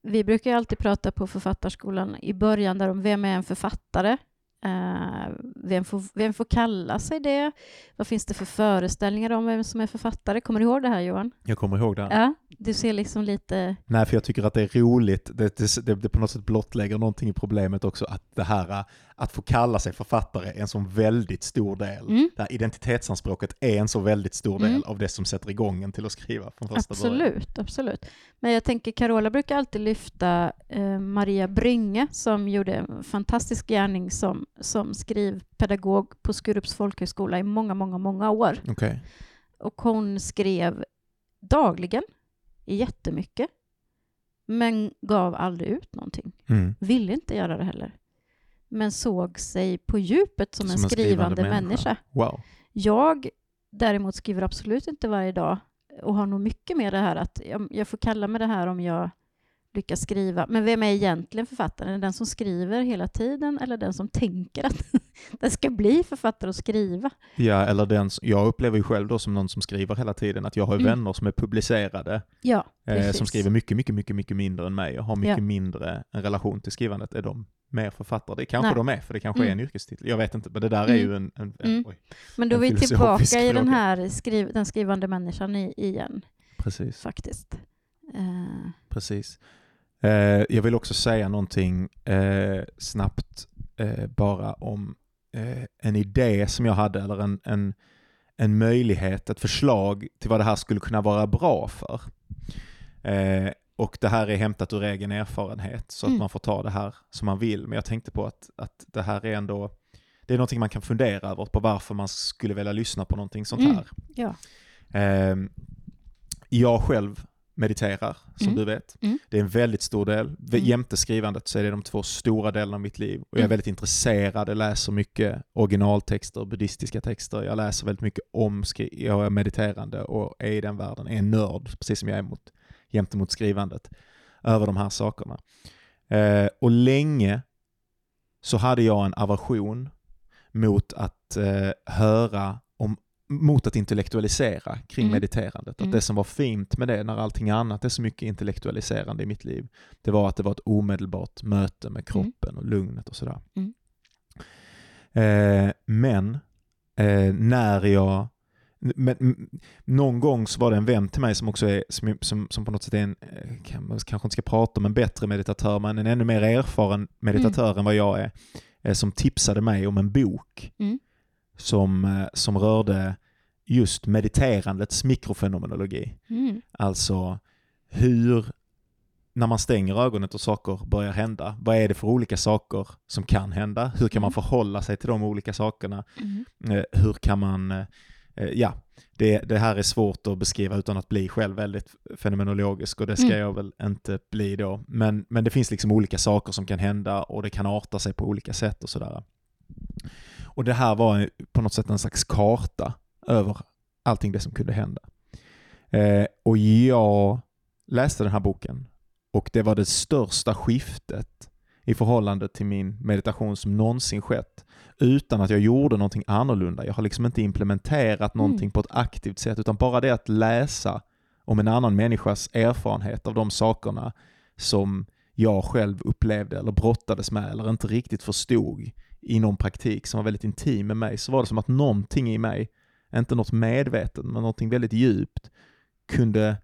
B: vi brukar ju alltid prata på författarskolan i början där om vem är en författare? Eh, vem, får, vem får kalla sig det? Vad finns det för föreställningar om vem som är författare? Kommer du ihåg det här Johan?
A: Jag kommer ihåg det.
B: Ja, du ser liksom lite...
A: Nej, för jag tycker att det är roligt. Det, det, det, det på något sätt blottlägger någonting i problemet också, att det här äh, att få kalla sig författare är en sån väldigt stor del.
B: Mm.
A: Det här identitetsanspråket är en så väldigt stor del
B: Mm.
A: av det som sätter igång en till att skriva från första början.
B: Absolut, absolut. Men jag tänker Carola brukar alltid lyfta eh, Maria Brynge som gjorde en fantastisk gärning som, som skrivpedagog på Skurups folkhögskola i många, många, många år.
A: Okej.
B: Och hon skrev dagligen, jättemycket, men gav aldrig ut någonting.
A: Mm.
B: Ville inte göra det heller. Men såg sig på djupet som,
A: Som
B: en skrivande, människa.
A: Wow.
B: Jag däremot skriver absolut inte varje dag och har nog mycket med det här att jag, jag får kalla mig det här om jag lyckas skriva. Men vem är egentligen författaren? Den som skriver hela tiden eller den som tänker att *laughs* den ska bli författare och skriva?
A: Ja, eller den, jag upplever ju själv då som någon som skriver hela tiden att jag har
B: Mm.
A: vänner som är publicerade,
B: Ja,
A: eh, som skriver mycket, mycket, mycket, mycket mindre än mig och har mycket
B: Ja.
A: mindre en relation till skrivandet. Är de mer författare? Det kanske
B: Nej.
A: de är, för det kanske är en
B: Mm.
A: yrkestitel. Jag vet inte, men det där är
B: Mm.
A: ju en... en, en
B: Mm.
A: oj,
B: Men då är vi tillbaka i den
A: fråga.
B: här skriv, den skrivande människan i, igen,
A: precis.
B: faktiskt. Eh,
A: Precis. Eh, jag vill också säga någonting eh, snabbt eh, bara om eh, en idé som jag hade, eller en, en, en möjlighet, ett förslag till vad det här skulle kunna vara bra för. Eh, och det här är hämtat ur egen erfarenhet, så att
B: Mm.
A: man får ta det här som man vill. Men jag tänkte på att, att det här är ändå, det är någonting man kan fundera över på varför man skulle vilja lyssna på någonting sånt
B: Mm.
A: här.
B: ja.
A: Eh, jag själv mediterar, som
B: Mm.
A: du vet.
B: Mm.
A: Det är en väldigt stor del.
B: Mm.
A: Jämte skrivandet så är det de två stora delarna av mitt liv. Och jag är
B: Mm.
A: väldigt intresserad, jag läser mycket originaltexter, buddhistiska texter. Jag läser väldigt mycket om, jag är mediterande och är i den världen, är en nörd, precis som jag är mot, jämte mot skrivandet, över de här sakerna. Eh, och länge så hade jag en aversion mot att eh, höra om mot att intellektualisera kring
B: Mm.
A: mediterandet. Att
B: Mm.
A: det som var fint med det när allting annat är så mycket intellektualiserande i mitt liv, det var att det var ett omedelbart möte med kroppen och lugnet och sådär.
B: Mm.
A: Eh, men eh, när jag men, någon gång så var det en vän till mig som också är, som, som, som på något sätt är en, eh, kan, man kanske inte ska prata om en bättre meditatör, men en ännu mer erfaren meditatör än vad jag är, eh, som tipsade mig om en bok
B: Mm.
A: som, eh, som rörde just mediterandets mikrofenomenologi.
B: Mm.
A: Alltså hur när man stänger ögonen och saker börjar hända, vad är det för olika saker som kan hända? Hur kan man
B: Mm.
A: förhålla sig till de olika sakerna?
B: Mm.
A: Eh, hur kan man, eh, ja, det, det här är svårt att beskriva utan att bli själv väldigt fenomenologisk och det ska
B: Mm.
A: jag väl inte bli då. Men, men det finns liksom olika saker som kan hända och det kan arta sig på olika sätt och sådär. Och det här var på något sätt en slags karta över allting det som kunde hända. Eh, och jag läste den här boken och det var det största skiftet i förhållande till min meditation som någonsin skett utan att jag gjorde någonting annorlunda. Jag har liksom inte implementerat någonting
B: Mm.
A: på ett aktivt sätt utan bara det att läsa om en annan människas erfarenhet av de sakerna som jag själv upplevde eller brottades med eller inte riktigt förstod i någon praktik som var väldigt intim med mig så var det som att någonting i mig, inte något medvetet men någonting väldigt djupt kunde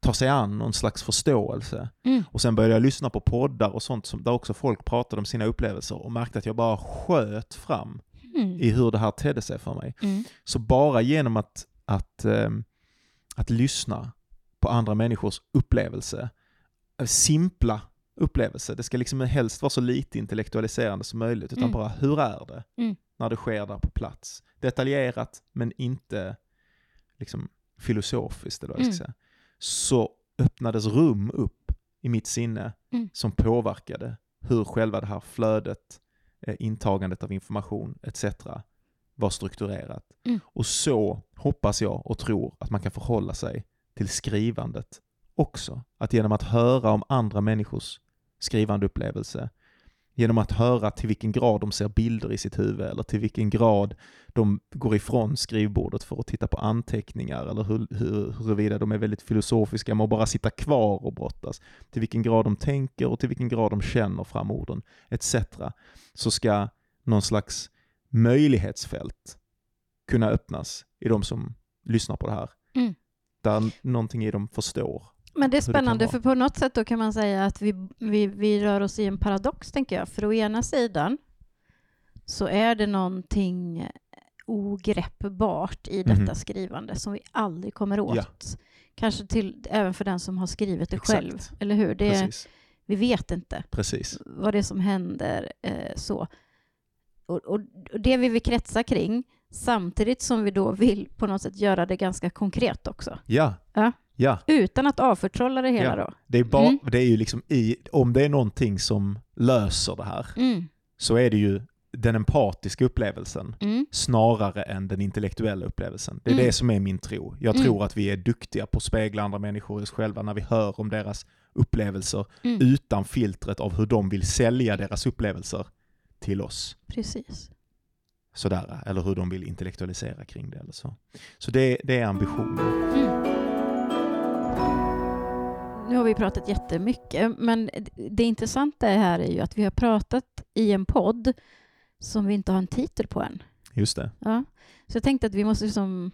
A: ta sig an någon slags förståelse.
B: Mm.
A: Och sen började jag lyssna på poddar och sånt som, där också folk pratade om sina upplevelser och märkte att jag bara sköt fram
B: Mm.
A: i hur det här tedde sig för mig.
B: Mm.
A: Så bara genom att, att, ehm, att lyssna på andra människors upplevelse, eh, simpla upplevelse, det ska liksom helst vara så lite intellektualiserande som möjligt, utan
B: Mm.
A: bara hur är det
B: Mm.
A: när det sker där på plats? Detaljerat men inte liksom filosofiskt eller vad jag ska
B: Mm.
A: säga. Så öppnades rum upp i mitt sinne
B: Mm.
A: som påverkade hur själva det här flödet, eh, intagandet av information etc. var strukturerat.
B: Mm.
A: Och så hoppas jag och tror att man kan förhålla sig till skrivandet också. Att genom att höra om andra människors skrivande upplevelse, genom att höra till vilken grad de ser bilder i sitt huvud eller till vilken grad de går ifrån skrivbordet för att titta på anteckningar eller hur, hur, huruvida de är väldigt filosofiska med att bara sitta kvar och brottas, till vilken grad de tänker och till vilken grad de känner fram orden, etc. Så ska någon slags möjlighetsfält kunna öppnas i de som lyssnar på det här.
B: Mm.
A: Där någonting i dem förstår.
B: Men det är
A: det
B: spännande,
A: vara.
B: för på något sätt då kan man säga att vi, vi, vi rör oss i en paradox, tänker jag. För å ena sidan så är det någonting ogreppbart i detta
A: Mhm.
B: skrivande som vi aldrig kommer åt.
A: Ja.
B: Kanske till, även för den som har skrivit det
A: Exakt.
B: själv, eller hur? Det, är- vi vet inte
A: Precis.
B: vad det är som händer. Eh, så. Och, och, och det vill vi kretsa kring, samtidigt som vi då vill på något sätt göra det ganska konkret också.
A: Ja.
B: Ja.
A: Ja.
B: Utan att avförtrolla det hela
A: Ja.
B: då.
A: Det är, bara,
B: Mm.
A: det är ju liksom i, om det är någonting som löser det här
B: Mm.
A: så är det ju den empatiska upplevelsen
B: Mm.
A: snarare än den intellektuella upplevelsen. Det är
B: Mm.
A: det som är min tro. Jag
B: Mm.
A: tror att vi är duktiga på att spegla andra människor i oss själva när vi hör om deras upplevelser
B: Mm.
A: utan filtret av hur de vill sälja deras upplevelser till oss.
B: Precis.
A: Sådär, eller hur de vill intellektualisera kring det eller så. Så det, det är ambitionen.
B: Nu har vi pratat jättemycket, men det intressanta här är ju att vi har pratat i en podd som vi inte har en titel på än.
A: Just det.
B: Ja. Så jag tänkte att vi måste, liksom,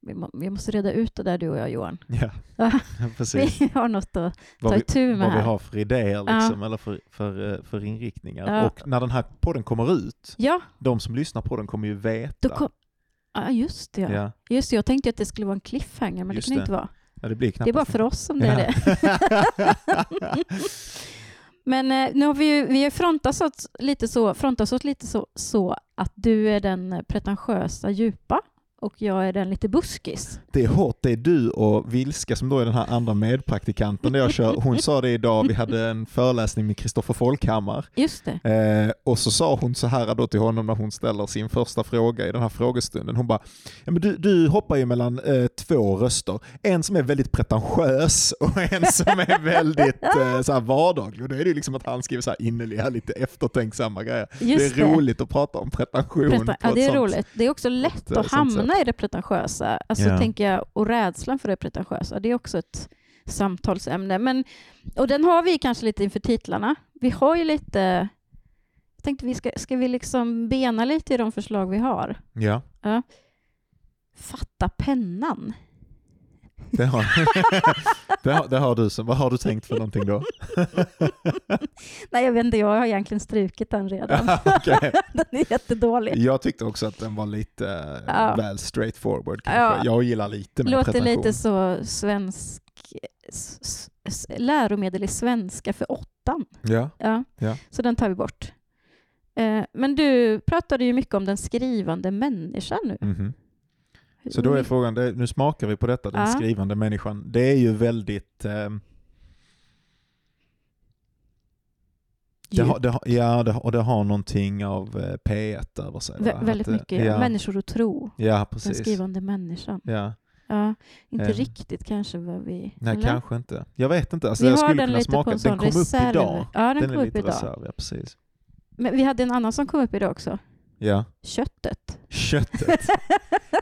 B: vi må, vi måste reda ut det där du och jag Johan.
A: Ja,
B: Ja. *laughs*
A: precis.
B: Vi har något att
A: Vad
B: ta
A: vi,
B: itu med
A: vad vi
B: här.
A: har för idéer
B: Ja.
A: liksom, eller för, för, eh, för inriktningar.
B: Ja.
A: Och när den här podden kommer ut,
B: Ja,
A: de som lyssnar på den kommer ju veta.
B: kom... Ja, just det. Ja.
A: ja.
B: Just det, jag tänkte att det skulle vara en cliffhanger, men
A: Just
B: det kan det. inte vara.
A: Ja, det blir
B: Det är bara för oss som det är det. *laughs* Men eh, nu har vi ju vi har frontat oss lite, så, frontat oss lite så, så att du är den pretentiösa djupa och jag är den lite buskis.
A: Det är hårt, det är du och Vilska som då är den här andra medpraktikanten jag kör. Hon sa det idag, vi hade en föreläsning med Kristoffer Folkhammar
B: Just det.
A: Eh, och så sa hon så här då till honom när hon ställer sin första fråga i den här frågestunden. Hon bara, ja, men du, du hoppar ju mellan eh, två röster. En som är väldigt pretentiös och en som är väldigt *laughs* eh, så här vardaglig. Och då är det ju liksom att han skriver så här innerliga, lite eftertänksamma grejer.
B: Just
A: det är roligt att prata om pretension.
B: Preta-
A: på
B: ja, det är roligt. Det är också lätt
A: eh,
B: att
A: sånt
B: hamna i det pretentiösa. Alltså,
A: Ja.
B: tänker jag, och rädslan för det pretentiösa, det är också ett samtalsämne. Men, och den har vi kanske lite inför titlarna. Vi har ju lite... Jag tänkte vi ska, ska vi liksom bena lite i de förslag vi har.
A: Ja,
B: Fatta pennan.
A: Det har, *laughs* det, har, det har du. Så, vad har du tänkt för någonting då? *laughs*
B: Nej, jag vet inte, jag har egentligen strukit den redan. *laughs* Den är jättedålig.
A: Jag tyckte också att den var lite eh,
B: Ja.
A: väl straightforward.
B: Ja.
A: Jag gillar lite mer
B: Låter
A: pretension.
B: lite så svensk, läromedel i svenska för åttan.
A: Ja.
B: Ja.
A: Ja.
B: Så den tar vi bort. Eh, men du pratade ju mycket om den skrivande människan nu.
A: Mhm. Så då är frågan, nu smakar vi på detta, den
B: Ja.
A: skrivande människan. Det är ju väldigt... ehm, det har, det har, ja, det, och det har någonting av eh, P1 över sig.
B: Vä- väldigt
A: Att, eh,
B: mycket.
A: Ja,
B: Människor och tro.
A: ja
B: Den
A: precis.
B: skrivande människan.
A: Ja.
B: Ja, inte
A: Eh.
B: riktigt kanske vad vi...
A: Nej,
B: eller?
A: kanske inte. Jag vet inte. Alltså,
B: vi
A: jag
B: har
A: skulle
B: den
A: kunna
B: lite
A: smaka. Den kom upp
B: reserv.
A: idag.
B: Ja, den,
A: Den
B: kom
A: är
B: upp
A: lite
B: idag.
A: reserv, ja precis.
B: Men vi hade en annan som kom upp idag också.
A: Ja.
B: Köttet.
A: Köttet.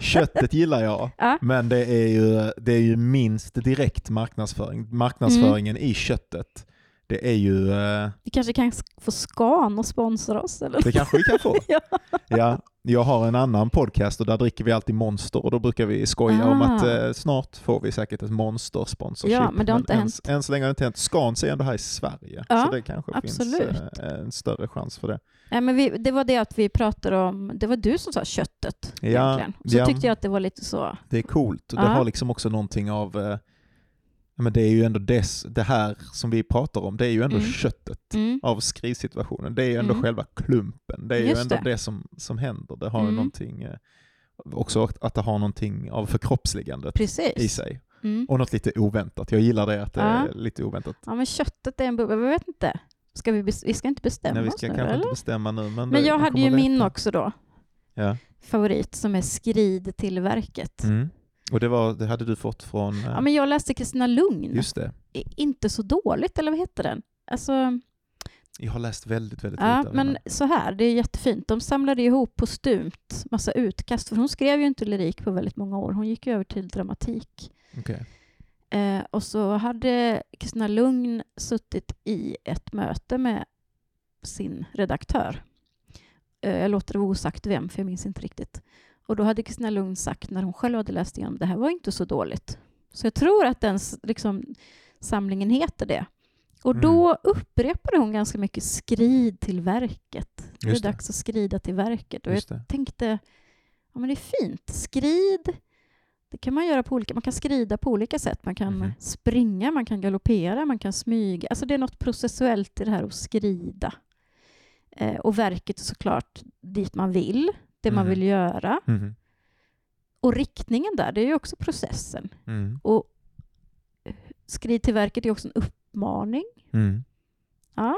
A: Köttet gillar jag, *laughs*
B: Ja.
A: men det är, ju, det är ju minst direkt marknadsföring. Marknadsföringen
B: Mm.
A: i köttet, det är ju, eh,
B: Vi kanske kan få Scan och sponsra oss? Eller?
A: det kanske vi kan få. *laughs*
B: Ja.
A: Ja, jag har en annan podcast och där dricker vi alltid Monster och då brukar vi skoja om
B: Ah.
A: att eh, snart får vi säkert ett Monster-sponsorship.
B: Ja, men det har inte
A: än,
B: hänt.
A: Än så länge har det inte hänt. Scans är ändå här i Sverige,
B: Ja,
A: så det kanske
B: absolut.
A: finns eh, en större chans för det.
B: Nej, men vi, det var det att vi pratade om, det var du som sa köttet
A: Ja,
B: egentligen. Så
A: ja.
B: tyckte jag att det var lite så,
A: Det är coolt och det
B: Ja.
A: har liksom också någonting av, eh, ja, men det är ju ändå des, det här som vi pratar om, det är ju ändå
B: Mm.
A: köttet
B: mm,
A: av skrivsituationen. Det är ju ändå
B: Mm.
A: själva klumpen. Det är ju
B: Just
A: ändå
B: det.
A: det, som, som händer. Det har ju
B: Mm.
A: någonting, eh, också att det har någonting av förkroppsligandet i
B: precis.
A: sig.
B: Mm.
A: Och något lite oväntat. Jag gillar det att det
B: Ja.
A: är lite oväntat.
B: Ja, men köttet är en bubbla, jag vet inte. Ska vi, vi ska inte bestämma
A: Nej, vi
B: oss
A: ska
B: nu,
A: kanske
B: eller?
A: inte bestämma nu. Men,
B: Men jag
A: vi
B: hade ju min också då,
A: Ja.
B: favorit, som är Skrid till verket.
A: Och det, var, det hade du fått från... eh,
B: Ja, men jag läste Kristina Lugn.
A: Just det.
B: Inte så dåligt, eller vad heter den? Alltså,
A: Jag har läst väldigt, väldigt
B: ja,
A: lite av
B: men
A: henne.
B: så här, det är jättefint. De samlade ihop postumt massa utkast, för hon skrev ju inte lyrik på väldigt många år. Hon gick ju över till dramatik.
A: Okej.
B: Eh, och så hade Kristina Lugn suttit i ett möte med sin redaktör. Eh, jag låter det vara osagt vem, för jag minns inte riktigt. Och då hade Kristina Lugn sagt, när hon själv hade läst igenom, det här var inte så dåligt. Så jag tror att den liksom, samlingen heter det. Och då upprepade hon ganska mycket skrid till verket. Det är
A: det.
B: dags att skrida till verket. Och jag
A: Just det.
B: tänkte, ja men det är fint. Skrid, det kan man göra på olika, man kan skrida på olika sätt. Man kan
A: Mhm.
B: springa, man kan galoppera, man kan smyga. Alltså det är något processuellt i det här att skrida. Eh, och verket är såklart dit man vill, det man
A: Mhm.
B: vill göra.
A: Mhm.
B: Och riktningen där, det är ju också processen.
A: Mm.
B: Och skrid till verket är också en uppmaning.
A: Mm.
B: Ja,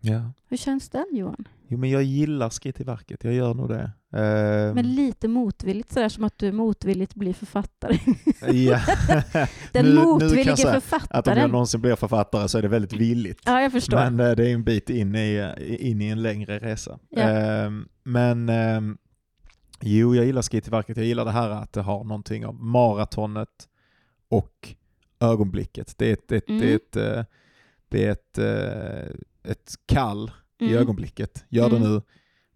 A: Ja.
B: hur känns den Johan?
A: Jo, men jag gillar skritt till verket. Jag gör nog det. Ehm,
B: Men lite motvilligt, sådär som att du motvilligt blir författare.
A: ja. *laughs*
B: Den
A: Nu- nu kan
B: motvillige
A: jag säga
B: författaren.
A: Att om jag någonsin blir författare så är det väldigt villigt.
B: Ja, jag förstår.
A: Men eh, det är en bit in i, in i en längre resa.
B: Ja.
A: Ehm, men ehm, jo, jag gillar skritt till verket. Jag gillar det här att det har någonting av maratonet och ögonblicket. Det är ett, ett,
B: Mm.
A: det är ett, eh, det är ett, eh, ett kall i
B: Mm.
A: ögonblicket. Gör det
B: Mm.
A: nu.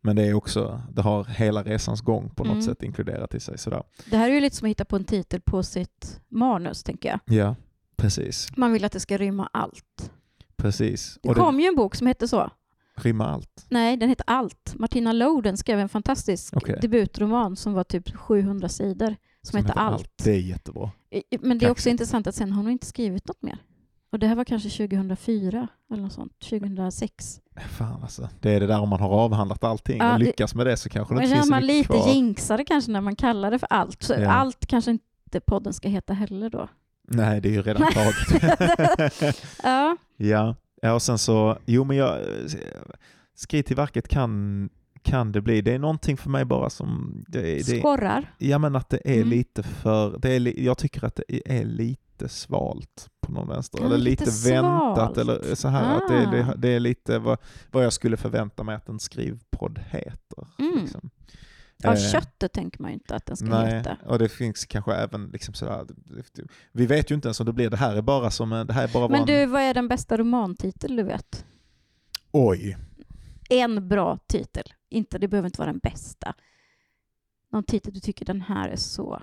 A: Men det är också, det har hela resans gång på något
B: Mm.
A: sätt inkluderat i sig. Sådär.
B: Det här är ju lite som att hitta på en titel på sitt manus, tänker jag.
A: Ja, precis.
B: Man vill att det ska rymma allt.
A: precis.
B: Det
A: Och
B: kom ju en bok som hette så.
A: det rimmar allt.
B: Nej, den heter Allt. Martina Loden skrev en fantastisk
A: Okej.
B: debutroman som var typ 700 sidor, som, heter Allt.
A: Det är jättebra.
B: Men det är också intressant att sen har hon inte skrivit något mer. Och det här var kanske 2004 eller något sånt, 2006.
A: Fan alltså. Det är det där om man har avhandlat allting
B: Ja,
A: och lyckas med det så kanske det inte finns så
B: man lite
A: kvar.
B: jinxade kanske när man kallar det för allt. Så
A: Ja.
B: Allt kanske inte podden ska heta heller då.
A: Nej, det är ju redan taget. *laughs* *laughs*
B: Ja,
A: ja. ja, och sen så, jo men jag, skriv till verket kan, kan det bli. Det är någonting för mig bara som, det, är- det,
B: skorrar.
A: ja men att det är
B: Mm.
A: lite för, det är, jag tycker att det är lite svalt på någon vänster. Eller
B: lite
A: lite, väntat eller så här att det, det,
B: Ah.
A: det är lite vad, vad jag skulle förvänta mig att en skrivpodd heter.
B: Mm.
A: Liksom.
B: Ja,
A: Eh,
B: köttet tänker man ju inte att den ska
A: Nej,
B: heta.
A: och det finns kanske även liksom sådär, vi vet ju inte ens om det blir, det här är bara som en, det här är bara
B: Men
A: en,
B: du, vad är den bästa romantitel du vet?
A: oj,
B: En bra titel. Inte, det behöver inte vara den bästa. Någon titel du tycker den här är så...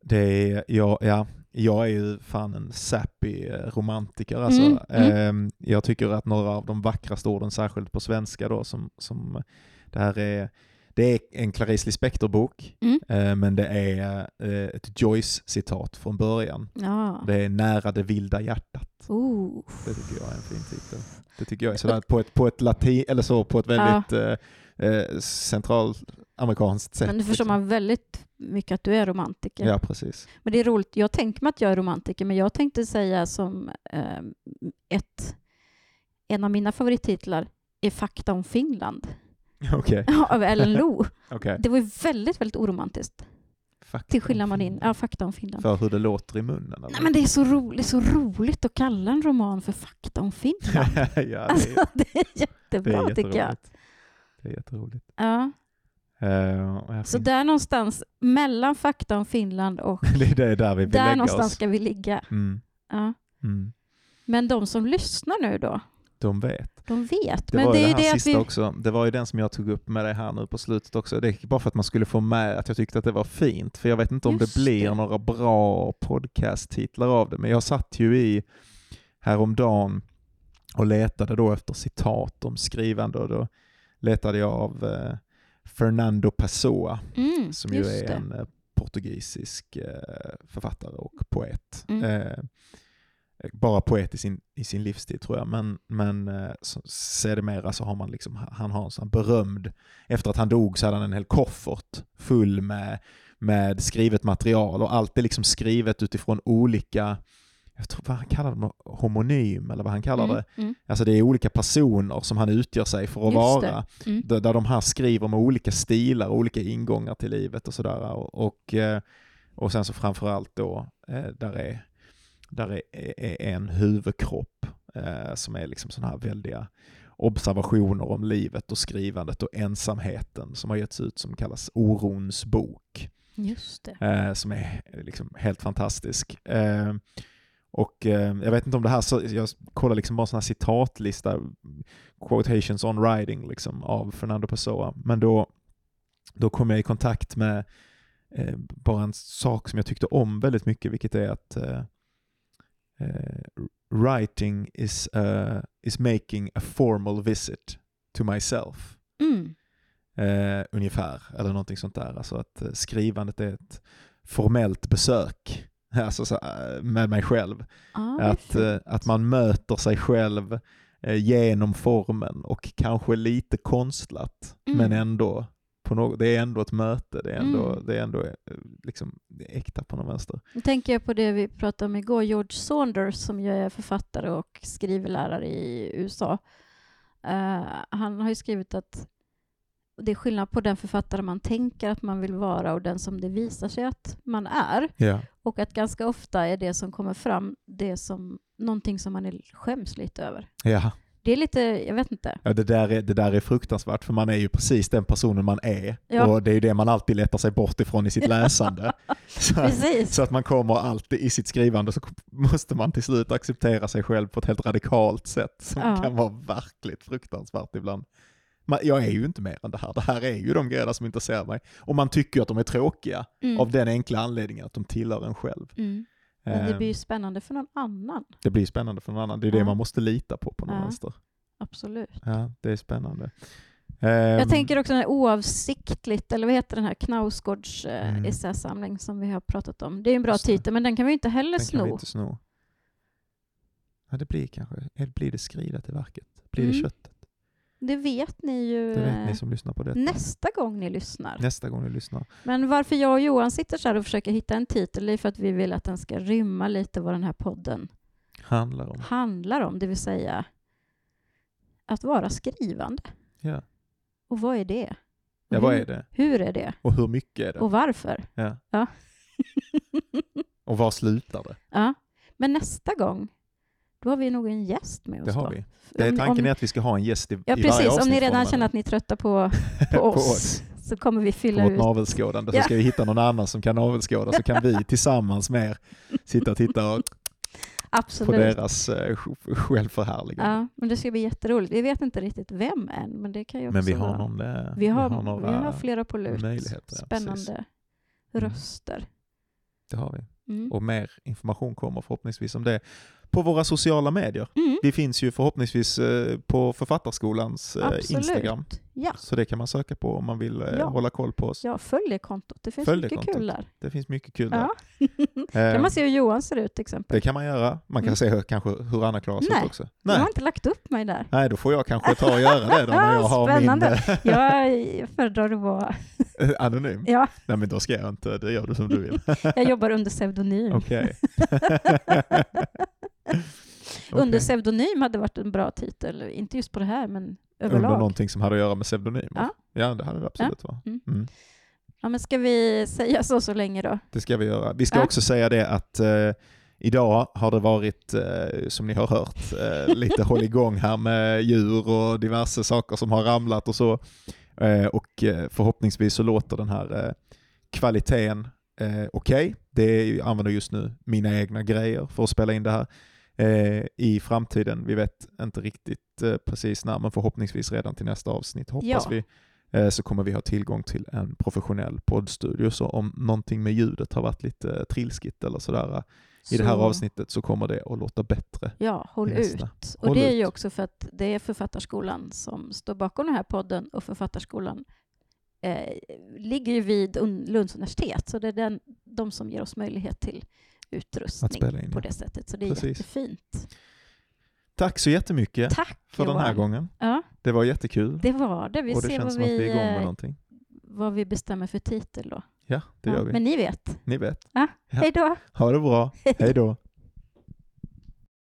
A: det är, ja, ja, jag är ju fan en sappy eh, romantiker alltså.
B: Mm, mm.
A: Ehm, jag tycker att några av de vackraste orden, särskilt på svenska då, som, som det här är det är en Clarice Lispector-bok,
B: Mm.
A: eh, men det är eh, ett Joyce-citat från början.
B: Ja.
A: Det är Nära det vilda hjärtat.
B: Oh.
A: Det tycker jag är en fin titel. Det tycker jag är sådär på ett, på ett latin, eller så, på ett väldigt eh, eh, centralamerikanskt sätt.
B: Men nu förstår
A: liksom.
B: man väldigt mycket att du är romantiker.
A: Ja, precis.
B: Men det är roligt, jag tänker mig att jag är romantiker, men jag tänkte säga som ett, en av mina favorittitlar är Fakta om Finland *laughs*
A: Okej.
B: av Ellen Lo.
A: okej.
B: Det var ju väldigt, väldigt oromantiskt.
A: Fakta
B: Till skillnad från din, ja, Fakta om Finland.
A: För hur det låter i munnen? Eller?
B: Nej, men det är så roligt, så roligt att kalla en roman för Fakta om Finland. *laughs*
A: ja, det är,
B: Alltså, det är
A: det
B: jättebra
A: är
B: tycker jag.
A: jätteroligt. Det är jätteroligt.
B: Ja.
A: Jag
B: Så där någonstans, mellan Fakta om Finland och *laughs*
A: det är det där vi vill
B: där
A: lägga
B: någonstans
A: oss.
B: ska vi ligga.
A: Mm,
B: Ja.
A: mm.
B: Men de som lyssnar nu då,
A: De vet.
B: De vet.
A: Det
B: Men
A: var
B: det
A: ju det här
B: det
A: sista
B: vi...
A: också. Det var ju den som jag tog upp med dig här nu på slutet också. Det är bara för att man skulle få med att jag tyckte att det var fint. För jag vet inte om
B: Just
A: det blir
B: det.
A: några bra podcast-titlar av det. Men jag satt ju i häromdagen och letade då efter citat om skrivande och då letade jag av eh, Fernando Pessoa
B: Mm,
A: som ju är
B: det.
A: en eh, portugisisk eh, författare och poet.
B: Mm.
A: Bara poet i sin, i sin livstid tror jag, men, men eh, så- sedermera så har man liksom, han har en sån berömd, efter att han dog så hade han en hel koffert full med, med skrivet material och allt är liksom skrivet utifrån olika, jag tror vad han kallar det, homonym eller vad han kallar det.
B: Mm, mm,
A: Alltså det är olika personer som han utgör sig för att
B: Just
A: vara.
B: mm.
A: Där, där de här skriver med olika stilar, olika ingångar till livet och sådär. Och, och, eh, och sen så framförallt då, eh, där är, där är, en huvudkropp eh, som är liksom sådana här väldiga observationer om livet och skrivandet och ensamheten som har getts ut som kallas Orons bok
B: Just det.
A: eh, som är liksom helt fantastisk. Eh, och jag vet inte om det här, så, jag kollar liksom bara sån här citatlista, quotations on writing liksom, av Fernando Pessoa, men då, då kom jag i kontakt med eh, bara en sak som jag tyckte om väldigt mycket, vilket är att eh, writing is, uh, is making a formal visit to myself
B: Mm.
A: eh, ungefär, eller någonting sånt där. Alltså att eh, skrivandet är ett formellt besök *laughs* alltså, så, eh, med mig själv.
B: Är
A: Att, eh, att man möter sig själv eh, genom formen och kanske lite konstlat,
B: Mm.
A: men ändå på något, det är ändå ett möte, det är ändå,
B: Mm.
A: det är ändå eh, liksom, det är äkta på något vänster.
B: Nu tänker jag på det vi pratade om igår, George Saunders som ju är författare och skrivlärare i USA. Eh, han har ju skrivit att det är skillnad på den författare man tänker att man vill vara och den som det visar sig att man är.
A: Ja.
B: Och att ganska ofta är det som kommer fram det som någonting som man är skäms lite över.
A: Ja.
B: Det är lite, jag vet inte.
A: Ja, det, där är, det där är fruktansvärt, för man är ju precis den personen man är.
B: Ja.
A: Och det är ju det man alltid letar sig bort ifrån i sitt läsande. *laughs* så,
B: Precis.
A: så att man kommer alltid i sitt skrivande så måste man till slut acceptera sig själv på ett helt radikalt sätt som
B: Ja.
A: kan vara verkligt fruktansvärt ibland. Man, jag är ju inte mer än det här. Det här är ju de grejerna som intresserar mig. Och man tycker ju att de är tråkiga
B: Mm.
A: av den enkla anledningen att de tillhör en själv.
B: Mm. Men det blir ju spännande för någon annan.
A: det blir spännande för någon annan. Det är det
B: Ja.
A: man måste lita på på något
B: Ja.
A: vänster.
B: Absolut.
A: Ja, det är spännande.
B: Jag
A: Ehm,
B: tänker också oavsiktligt, eller vad heter den här Knausgårds eh,
A: Mm.
B: essäsamling som vi har pratat om. Det är en bra
A: det.
B: titel, men den kan vi inte heller
A: Den kan vi
B: sno.
A: inte sno. Ja, det blir kanske, eller blir det skrivet i verket? Blir det
B: Mm.
A: köttet?
B: Det vet ni ju
A: vet ni som lyssnar på detta.
B: nästa gång ni lyssnar.
A: Nästa gång ni lyssnar.
B: Men varför jag och Johan sitter så här och försöker hitta en titel, är för att vi vill att den ska rymma lite vad den här podden
A: Handlar om.
B: handlar om, det vill säga att vara skrivande.
A: Ja.
B: Och vad är det?
A: ja, vad är det?
B: Hur är det?
A: Och hur mycket är det?
B: Och varför?
A: Ja.
B: Ja.
A: Och var slutar det?
B: ja. Men nästa gång, då har vi nog en gäst med oss.
A: Det har
B: då.
A: vi. Det är
B: Om-
A: tanken
B: om,
A: är att vi ska ha en gäst i,
B: Ja,
A: i varje
B: precis. Om
A: avsnitt
B: ni
A: från
B: redan känner att ni är trötta på, *laughs* på,
A: På
B: oss,
A: oss.
B: så kommer vi
A: På
B: fylla
A: vårt
B: ut.
A: navelskådande så
B: Ja.
A: ska vi hitta någon annan som kan navelskåda så kan vi *laughs* tillsammans med er sitta och titta och- på
B: Absolut.
A: deras eh, sj- självförhärligande.
B: Ja, men det ska bli jätteroligt. Vi vet inte riktigt vem än, men det kan ju också
A: Men vi har,
B: vara...
A: någon, eh,
B: vi har, vi
A: några,
B: har flera på lut.
A: ja,
B: Spännande
A: precis. Mm.
B: röster.
A: det har vi.
B: Mm.
A: och mer information kommer förhoppningsvis om det. På våra sociala medier.
B: Mm,
A: Vi finns ju förhoppningsvis eh, på Författarskolans eh,
B: absolut.
A: Instagram.
B: Ja.
A: Så det kan man söka på om man vill eh,
B: Ja.
A: hålla koll på oss.
B: ja, följ det kontot. Det finns
A: Följ
B: mycket
A: kontot.
B: kul där.
A: Det finns mycket kul
B: Ja.
A: där. *laughs*
B: Kan man se hur Johan ser ut till exempel.
A: Det kan man göra. Man kan
B: Mm.
A: se hur, kanske hur Anna klarar sig
B: Nej.
A: ut också.
B: Jag
A: Nej.
B: har inte lagt upp mig där.
A: Nej, då får jag kanske ta och göra det då *laughs* när jag har min
B: Spännande.
A: eh, *laughs*
B: Jag föredrar att vara...
A: anonym.
B: Ja,
A: Nej men då ska jag inte, det gör du som du vill.
B: jag jobbar under pseudonym.
A: Okej.
B: Under
A: Okej.
B: pseudonym hade varit en bra titel. Inte just på det här, men
A: Under
B: överlag.
A: någonting som hade att göra med pseudonymer?
B: Ja.
A: ja det hade det absolut va?
B: Mm.
A: Mm.
B: Ja, men ska vi säga så så länge då?
A: Det ska vi göra. Vi ska
B: Ja.
A: också säga det att eh, idag har det varit, eh, som ni har hört, eh, lite hålligång här med djur och diverse saker som har ramlat och så. Eh, och eh, förhoppningsvis så låter den här eh, kvaliteten eh, okej. Det är, ju- jag använder just nu mina egna grejer för att spela in det här. Eh, I framtiden, vi vet inte riktigt eh, precis när, men förhoppningsvis redan till nästa avsnitt hoppas
B: Ja.
A: vi eh, så kommer vi ha tillgång till en professionell poddstudio. Så om någonting med ljudet har varit lite trilskigt eller sådär eh, i det här
B: Så-
A: avsnittet så kommer det att låta bättre.
B: Ja, håll ut. Och
A: Håll
B: det är ju också för att det är Författarskolan som står bakom den här podden och Författarskolan eh, ligger ju vid Un- Lunds universitet, så det är den, de som ger oss möjlighet till utrustning
A: in,
B: på det sättet. Så det är
A: Precis.
B: jättefint.
A: Tack så jättemycket
B: Tack
A: för
B: Johan.
A: den här gången.
B: Ja,
A: Det var jättekul.
B: det var det. Vi
A: och det
B: ser
A: känns
B: vad
A: som att vi
B: vi,
A: är igång med
B: eh,
A: någonting.
B: vad vi bestämmer för titel då.
A: Ja, det
B: Ja,
A: gör vi.
B: Men ni vet.
A: Ni vet. Ja.
B: Hej då!
A: Ha det bra. Hej då. *laughs*